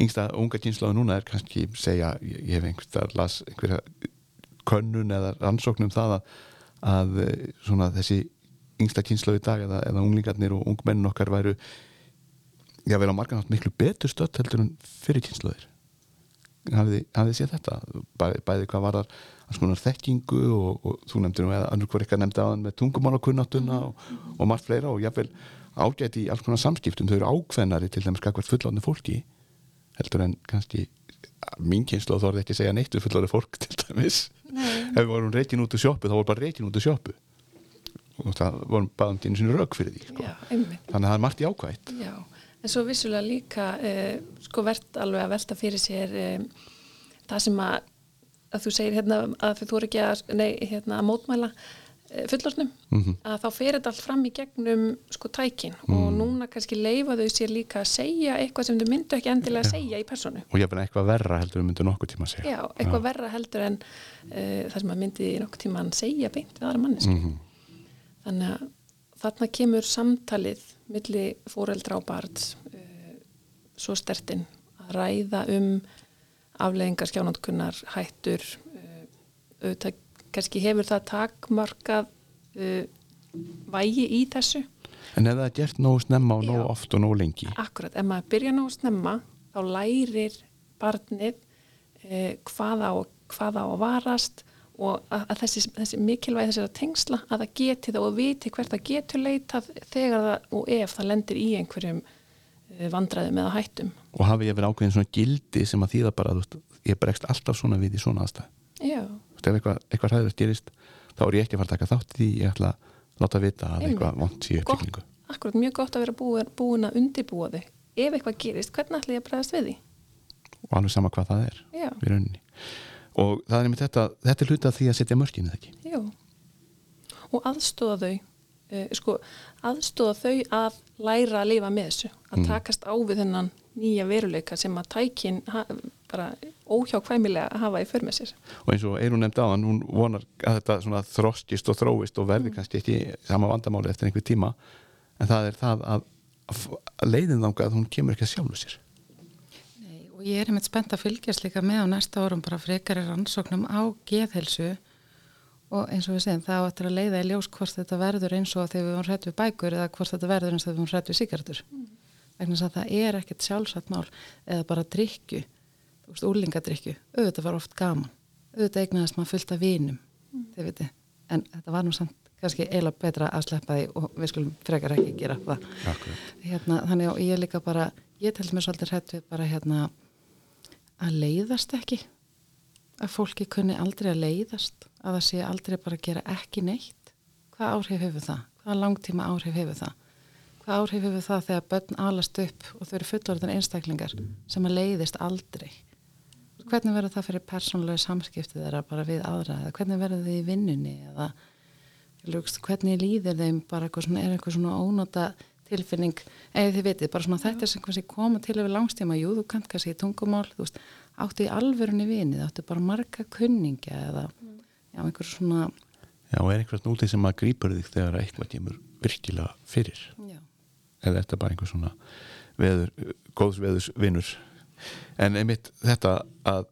yngsta unga kynsláðu núna er kannski segja, ég, ég hef einhverja las einhverja könnun eða rannsóknum það að, að eh, svona þessi yngsta kynsláðu í dag eða, eða unglingarnir og ungmennin okkar væru jável á margan átt miklu betur stödd heldur en fyrir kynsláður hafið þið séð þetta? Bæði, bæði hvað var konar þekkingu og, og þú nefndir nú eða annur hver eitthvað nefndi aðan með tungumálakunnáttuna og, og margt fleira og jáfnvel ágæti í alls konar samskiptum. Þau eru ákveðnari til dæmis kakvart fullóðni fólki heldur en kannski mín kynslu þó er ekki að segja neitt við fullóðni fólk til dæmis. Nei. ef við vorum reytin út úr sjópu þá voru bara reytin út úr sjópu og það vorum bara um tínu sinni rauk fyrir því sko. Já, þannig að það er margt jákvætt. Já, en svo vissulega líka uh, sko verðt alveg að velta fyrir sér um, það sem að, að þú segir hérna að þú eru ekki að, nei, hérna, að mótmæla uh, fullornum Mhm. að þá fer þetta allt fram í gegnum sko tækin. Og núna kannski leifa þau sér líka að segja eitthvað sem þau myndu ekki endilega að segja í personu og jáfnvel eitthvað verra heldur við myndum nokkuð tíma að segja. Já, eitthvað verra heldur en uh, það sem að myndi nokkuð tíma að segja beint við aðra manneski Mhm. Þannig að þarna kemur samtalið milli fóreldra og barns uh, svo stertinn að ræða um afleðingar skjánandkunnar, hættur uh, auðvitað kannski hefur það takmarkað uh, vægi í þessu en ef það er gert nógu snemma og nógu Já. oft og nógu lengi akkurat, ef maður byrja að snemma þá lærir barnið hvað á að varast og að, að þessi, þessi mikilvægi þessara tengsla að það geti það og viti hvert það getur leitað þegar það og ef það lendir í einhverjum uh, vandræðum eða hættum og hafi ég verið ákveðin svona gildi sem að þýða bara, þú veist, ég bregst alltaf svona við í svona aðstæð. Já, Þú veist, ef eitthvað, eitthvað hræður gerist, þá er ég ekki að fara að taka þátt í því, ég ætla að láta vita að Einmitt. eitthvað vant sé uppbyggingu. akkurat mjög gott að vera búin, búin að undibúa þig ef eitthvað gerist, hvernig ætla ég að bregðast við því? Og alveg sama hvað það er Já, í rauninni. Og það er einmitt þetta, þetta er hluta því að setja mörkinu það ekki. já og aðstóða þau uh, sko, aðstóða þau að læra að lifa með þessu að takast á við þennan nýja veruleika sem að tækin bara óhjákvæmilega að hafa í för með sér Og eins og Eirún nefndi á hann, hún vonar að þetta þroskist og þróist og verði kannski ekki sama vandamáli eftir einhver tíma, en það er það að, að leiðin þangað að hún kemur ekki að sjálfu sér. Og ég er einmitt spennt að fylgjast líka með á næsta árum bara frekari rannsóknum á geðhelsu og eins og við segjum það á eftir að leiða í ljós hvort þetta verður eins og þegar við vorum hrætt við bækur eða hvort þetta verður eins og þegar við vorum hrætt við sigartur vegna þess að það er ekkert sjálfsagt mál eða bara drikju þú veist, úlingadrikju, auðvitað var oft gaman. Auðvitað eignaðist maður fullt af vinum þið viti, en þetta var nú samt kannski eiginlega betra að sleppa því og við skulum frekar ekki gera það. Hérna, þannig að ég líka bara ég tel mér svolítið hrætt við bara hérna að leiðast ekki. Að fólki kunni aldrei að leiðast að það sé aldrei bara að gera ekki neitt. Hvað áhrif hefur það? hvað langtíma áhrif hefur það? hvað áhrif hefur það þegar börn alast upp og þau eru fullorðin einstaklingar sem að leiðist aldrei? Hvernig verður það fyrir persónlega samskipti þeirra bara við aðra? Eða hvernig verður þið í vinnunni? Eða lúkst, hvernig líðir þeim bara eitthvað svona, er eitthvað svona ónóta tilfinning, eða þið vitið, bara svona þetta er sem kannski koma til yfir langstíma. Jú, þú kannt kannski í tungumál, þú veist áttu í alvörunni vinið, áttu bara marga kunningja eða já, einhver svona Já, og er einhvern úti sem að grípur þig þegar eitthvað kemur virkilega fyrir? Já, eða er þetta bara einhver svona veður, góðs veðurs vinnur? En einmitt þetta að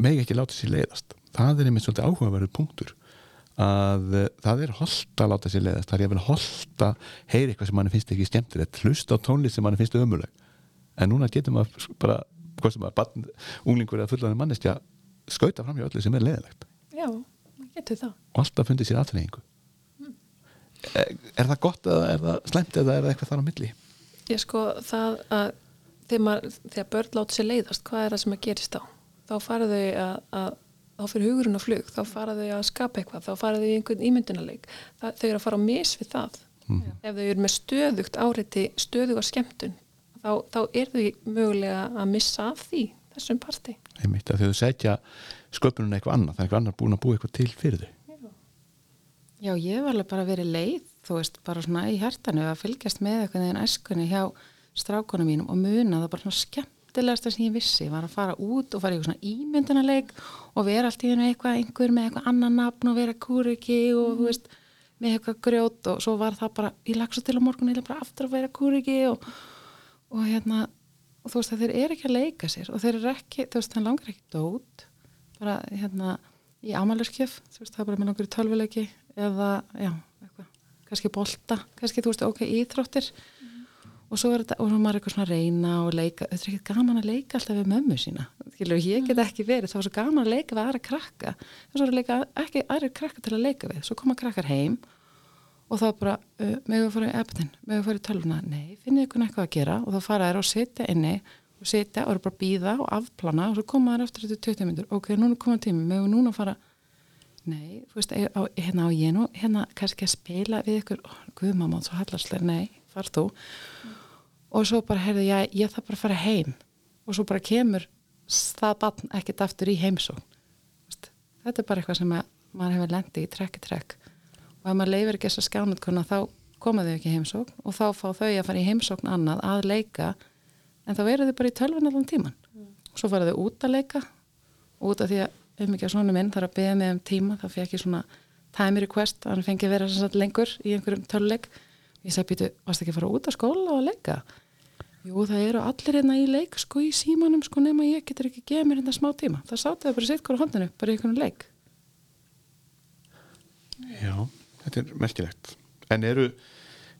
megi ekki láta sér leiðast það er einmitt svolítið áhugaverður punktur að uh, það er holdt að láta sér leiðast. Það er jafnvel holdt að heyra eitthvað sem mann finnst ekki skemmtilegt. Hlusta á tónlist sem mann finnst ömuleg en núna getur maður bara hvað sem maður, unglingur eða fullaði mannestja skauta fram hjá öllu sem er leiðilegt Já, getur það. og alltaf fundið sér aðtreyingu er, er það gott eða er það slæmt eða er það eitthvað þar á milli? Ég sko það að þegar, maður, þegar börn láta sér leiðast, hvað er það sem að gerist þá? Þá fara þau að, að þá fyrir hugurinn á flug, þá fara þau að skapa eitthvað, þá fara þau í einhvern ímyndunarleik. Það, þau eru að fara á mis við það. Ef þau eru með stöðugt áreiti, stöðuga skemmtun, þá, þá er þau mögulega að missa af því, þessum parti. einmitt að þau setja sköpunum eitthvað annað, það er eitthvað annar búin að búa eitthvað til fyrir þau já, ég var alveg bara verið leið þú veist, bara svona í hærtanu að fylgjast með eitthvað neginn æskunni hjá strákunum mínum og muna það bara svona skemmtilegasta sem ég vissi, var að fara út og fara í svona ímyndunarleik og vera allt í hennu eitthvað, einhver með eitthvað annan nafn og vera kúriki og þú veist með eitthvað grjót og svo var það bara ég lagst svo til á morgun, lagði bara aftur að vera kúriki og, og hérna og þú veist að þeir eru ekki að leika sér og þeir eru ekki, þú veist, hann langar ekki dót bara hérna í ámæluskjöf, þú veist, það er bara með langar í tölvuleiki eða, já, eitthvað kannski bolta, kannski, þú veist, ok, íþróttir og svo er þetta, og svo er maður eitthvað svona að reyna og leika, þetta er ekki gaman að leika alltaf við mömmu sína, skilur, ég get ekki verið það var svo gaman að leika við aðra krakka þess að leika ekki aðra krakka til að leika við svo koma krakkar heim og þá bara, uh, megum við fara í eppin megum við fara í tölvuna, nei, finnið ykkur eitthvað að gera og þá fara þær og sitja inni og sitja og eru bara að býða og afplana og svo koma þær eftir þetta 20 minnur ok, núna koma tími, megum við núna fara nei, veist, á, hérna á ég nú hérna kannski að spila við ykkur oh, guðmamma, svo hallarslega, nei, far þú og svo bara, heyrðu, ég, ég þarf bara að fara heim. Og svo bara kemur það barn ekkert aftur í Veist, þetta er bara eitthvað sem að, maður hefur lendi í trekk í trekk. Og ef maður leifir ekki þessa skjánutkona þá koma þau ekki í heimsókn og þá fá þau að fara í heimsókn annað að leika. En þá eru þau bara í tölvun allan tíman og svo fara þau út að leika. Út af því að um ekki að svona minn þarf að beða mig um tíma þá fekk ég svona time request að hann fengi að vera lengur í einhverjum töluleik ég sagði býtu, varst ekki að fara út að skóla og leika jú það eru allir hérna í leik sko í símanum sko nema ég getur ekki geða mér hérna smá tíma. Það sátu þau bara sitt hver á hondinu bara í einhvern leik. Já, þetta er merkilegt. En eru,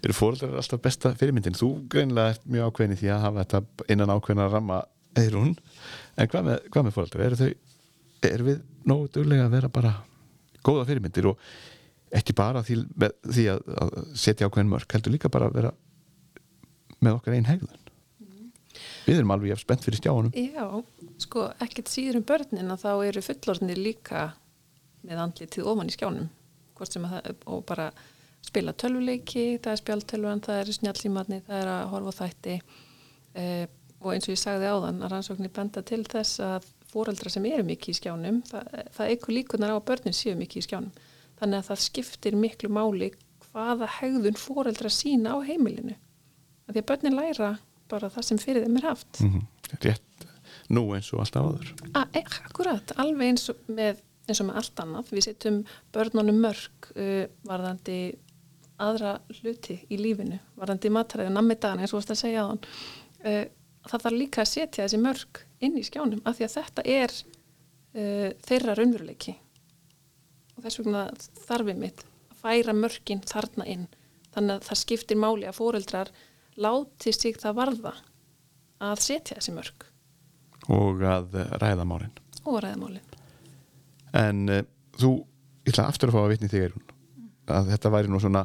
eru fóreldrar alltaf besta fyrirmyndin? Þú greinlega ert mjög ákveðin í því að hafa þetta innan ákveðin að ramma eirún, en hvað með, hvað með fóreldrar? Eru þau, eru við nógu duglega að vera bara góða fyrirmyndir og ekki bara því, með, því að, að setja ákveðin mörg, heldur líka bara að vera með okkar einn hegðun Við erum alveg spennt fyrir stjáunum Já, sko, ekkert síður um börnin að þá eru fullorðnir líka með andlitið ofan í skjánum. Það, og bara spila tölvuleiki, það er spjaltölvan það er snjallímatni, það er að horfa þætti. Eh, og eins og ég sagði áðan að rannsóknir benda til þess að fóreldra sem eru mikið í skjánum það, það eikur líkunar á að börnin séu mikið í skjánum. Þannig að það skiptir miklu máli hvaða hegðun fóreldra sína á heimilinu. Að því að börnin læra bara það sem fyrir þeim er haft. Mm Rétt. Nú eins og alltaf áður. E, akkurat, alveg eins og með, eins og með allt annað. Við setjum börnunum mörg uh, varðandi aðra hluti í lífinu, varðandi mataræði. Og nammi dagana eins og vorst að segja á hann uh, það þarf líka að setja þessi mörg inn í skjánum af því að þetta er uh, þeirra raunveruleiki. Og þess vegna þarfið mitt að færa mörgin þarna inn. Þannig að það skiptir máli að fóreldrar láti sig það varða að setja þessi mörg og að eh, ræða málin. Og ræðamálin en uh, þú, ég ætla aftur að fá að vitni þig Eirún, að þetta væri nú svona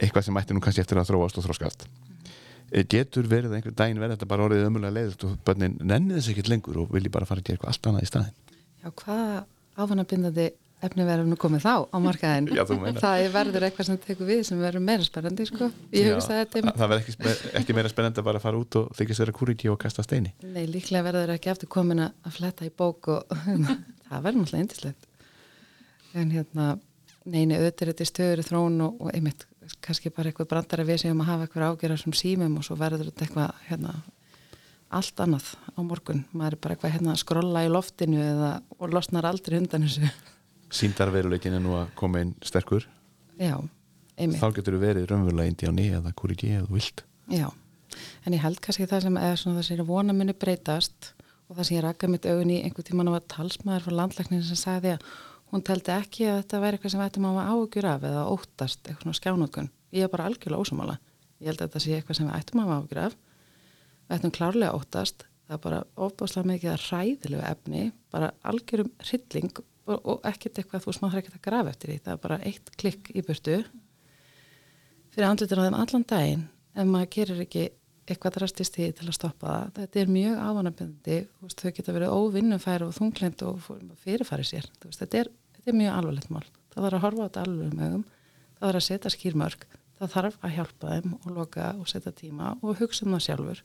eitthvað sem ætti nú kannski eftir að þróast og þróskast mm. getur verið að einhver daginn verið þetta bara orðið ömulega leiðilt og bönnin nennið þess ekkert lengur og vilji bara fara að gera eitthvað allt annað í staðin Já, hvað áfannabindandi efni verður nú komið þá á markaðin Já, það er verður eitthvað sem tekur við sem verður meira spennandi sko. Já, að þetta það verður ekki, spe- ekki meira spennandi að bara fara út og þykist vera kúriki og kasta steini. Er nei, líklega verður ekki aftur komin að að fletta í bók og það verður náttúrulega indislegt en hérna neini, auðvitað er þetta í stöður þrón og, og einmitt, kannski bara eitthvað brandara við segjum að hafa eitthvað ágjörðar sem símum og svo verður þetta eitthvað hérna, allt annað á morgun. Maður er bara eitthvað hérna að skrolla í loftinu eða, og losnar aldrei undan þessu síndarveruleikin er nú að koma inn sterkur já, einmitt þá getur þú verið raunverulega indiáni eða hvori ekki eða vilt Já, en ég held kannski það sem er svona það sem er vona muni breytast og það sem ég rakkaði mitt augun í einhver tíma var talsmaður frá landlæknin sem sagði að hún teldi ekki að þetta væri eitthvað sem ættum að hafa áhugjur af eða óttast eitthvað svona skjánókun. Ég er bara algjörlega ósumála. Ég held að þetta sé eitthvað sem ættum að hafa áhugjur af. Við ættum og, og ekkert eitthvað þú smáður ekkert að grafa eftir því. Það er bara eitt klikk í burtu fyrir andlutur á þeim allan daginn ef maður gerir ekki eitthvað drastist í til að stoppa það. Þetta er mjög ávanabindandi, þau geta verið óvinnufæri og þunglind og fyrirfæri sér. Veist, þetta, er, þetta er mjög alvarlegt mál. Það þarf að horfa á þetta alveg um ögum, það þarf að setja skýrmörk, það þarf að hjálpa þeim og loka og setja tíma og hugsa um það sjálfur.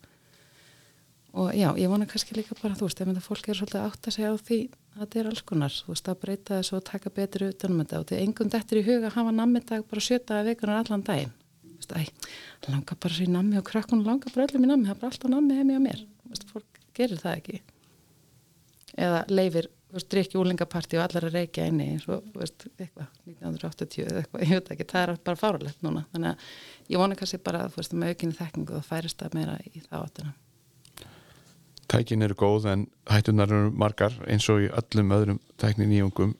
Og já, ég vona kannski líka bara, þú veist, ef þetta fólk er svolítið átt að segja á því að þetta er alls konar, þú veist, að breyta þessu og taka betur utanum þetta. Og þetta er engum dettur í huga að hafa nammidag bara sjötaði vikunar allan daginn. Veist, æ, langar bara í nammi og krakkun langar bara öllum í nammi, það er bara alltaf nammi heim í að mér, veist, fólk gerir það ekki. Eða leifir drikki úlingaparti og allar að reykja einni eins og veist, eitthvað 1980 eða eitthvað, ég veit ekki, það er bara fáralegt núna, þannig að ég vona kannski bara að þú veist, með aukinni þekkingu og færist það meira í það áttina Tækin eru góð en hættunar eru margar eins og í öllum öðrum tæknin nýjungum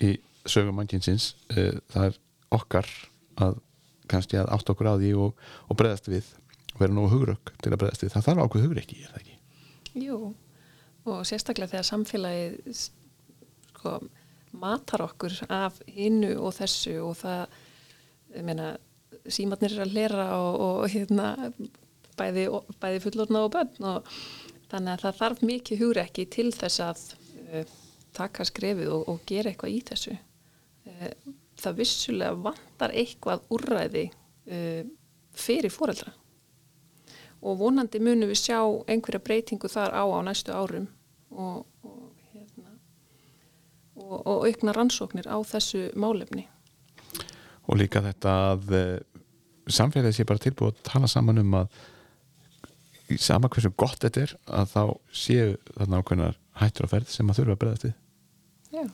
í sögum mannkinsins eh, það er okkar að kannski að átt okkur á því og, og breðast við og vera nógu hugrökk til að breðast við það þarf ákveð hugur ekki, er það ekki? Jú, og sérstaklega þegar samfélagið sko, matar okkur af hinnu og þessu og það, ég meina símatnir er að lera og, og hérna bæði, bæði fullorna og bönn og þannig að það þarf mikið hugrekki til þess að uh, taka skrefið og, og gera eitthvað í þessu uh, það vissulega vantar eitthvað úrræði uh, fyrir fóreldra og vonandi munum við sjá einhverja breytingu þar á á næstu árum og, og, hérna, og, aukna rannsóknir á þessu málefni. Og líka þetta að samfélagið sé bara tilbúið að tala saman um að í sama hversu gott þetta er að þá séu þarna ákveðnar hættur á ferð sem að þurfa að breyðast við. Já.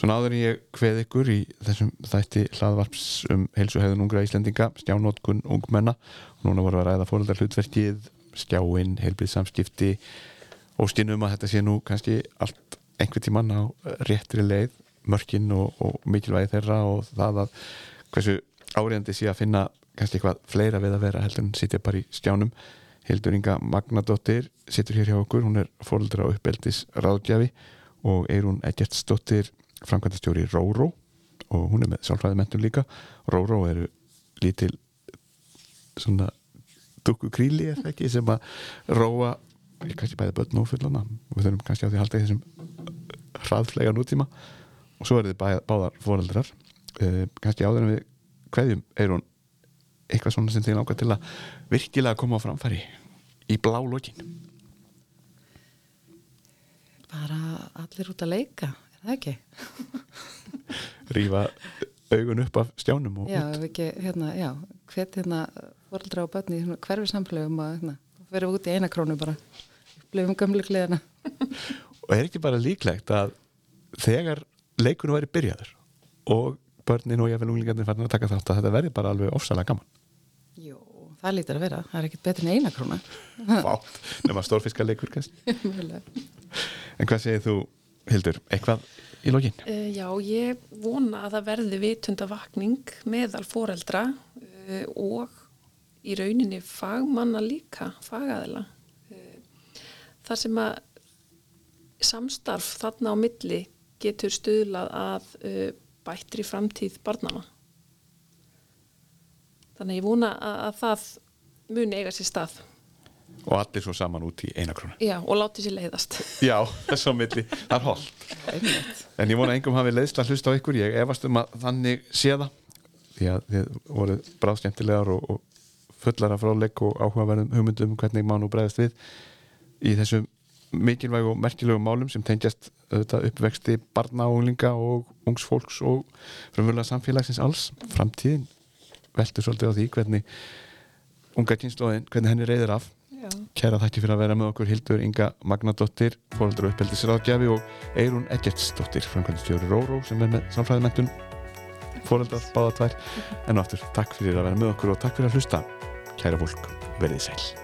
Svona áður en ég hveð ykkur í þessum þætti hlaðvarps um heilsuhegðun ungra Íslendinga, stjánótkun ungmenna og núna voru að ræða fóröldar hlutverkið, stjáinn, heilbrið samskipti og stínum að þetta sé nú kannski allt einhver tíman á réttri leið, mörkin og, og mikilvægi þeirra og það að hversu áriðandi sé að finna kannski eitthvað fleira við að vera heldur en sitja bara í stjánum. Hildur Inga Magnadóttir situr hér hjá okkur, hún er fóröldra og uppeldis ráðgjafi og Eirún Eggertsdóttir framkvæmtastjóri Róró. Og hún er með sálfræði mentum líka. Róró eru lítil svona dukku kríli er ekki sem að róa kannski bæði börn og fullana við þurfum kannski á því að halda í þessum hraðflega nútíma. Og svo er þið báðar foreldrar. Uh, kannski áður en við hverjum er hún eitthvað svona sem þið langar til að virkilega koma á framfæri í blá lokin. Bara allir út að leika það ekki? Rífa augun upp af stjánum Já, ef ekki, hérna, já hvert hérna, fóröldra og börni hverfi samfélögum og hérna, verðum út í eina krónu bara, blefum gömlu gleðina Og er ekki bara líklegt að þegar leikunum væri byrjaður og börnin og jáfnvel unglingarnir farin að taka þátt að þetta verði bara alveg ofsalega gaman það lítur að vera, það er ekkit betur en eina krónu Vátt, nema stórfiskaleikur kannski En hvað segir þú Hildur, eitthvað í lokin? Uh, já, ég vona að það verði vitundavakning meðal foreldra uh, og í rauninni fagmanna líka, fagaðila. Uh, þar sem að samstarf þarna á milli getur stuðlað að bættri framtíð barnana. Þannig ég vona að, að það muni eiga sér stað. Og allir svo saman út í einakrónu Já, og láti sér leiðast. Já, þess á milli, það er hold En ég vona engum hafi leiðst að hlusta á ykkur. Ég efast um að þannig sé það. Því að þið voru bráðskemmtilegar og, og fullar af fráleik og áhugaverðum hugmyndum um hvernig mann og bregðast við í þessum mikilvæg og merkilögum málum sem tengjast uppvexti barna og unglinga og ungs fólks og frumvöla samfélagsins alls. Framtíðin veldur svolítið á því hvernig unga kynnslóðin, hvernig henni reyðir af Já. Kæra þakki fyrir að vera með okkur Hildur Inga Magnadóttir, fóröldra uppeldisráðgjafi og Eirún Eggertsdóttir, framkvæmdistjóri Róró sem er með samfræðimentun, fóröldrar báða tvær. En aftur, takk fyrir að vera með okkur og takk fyrir að hlusta. Kæra fólk, verðið sæl.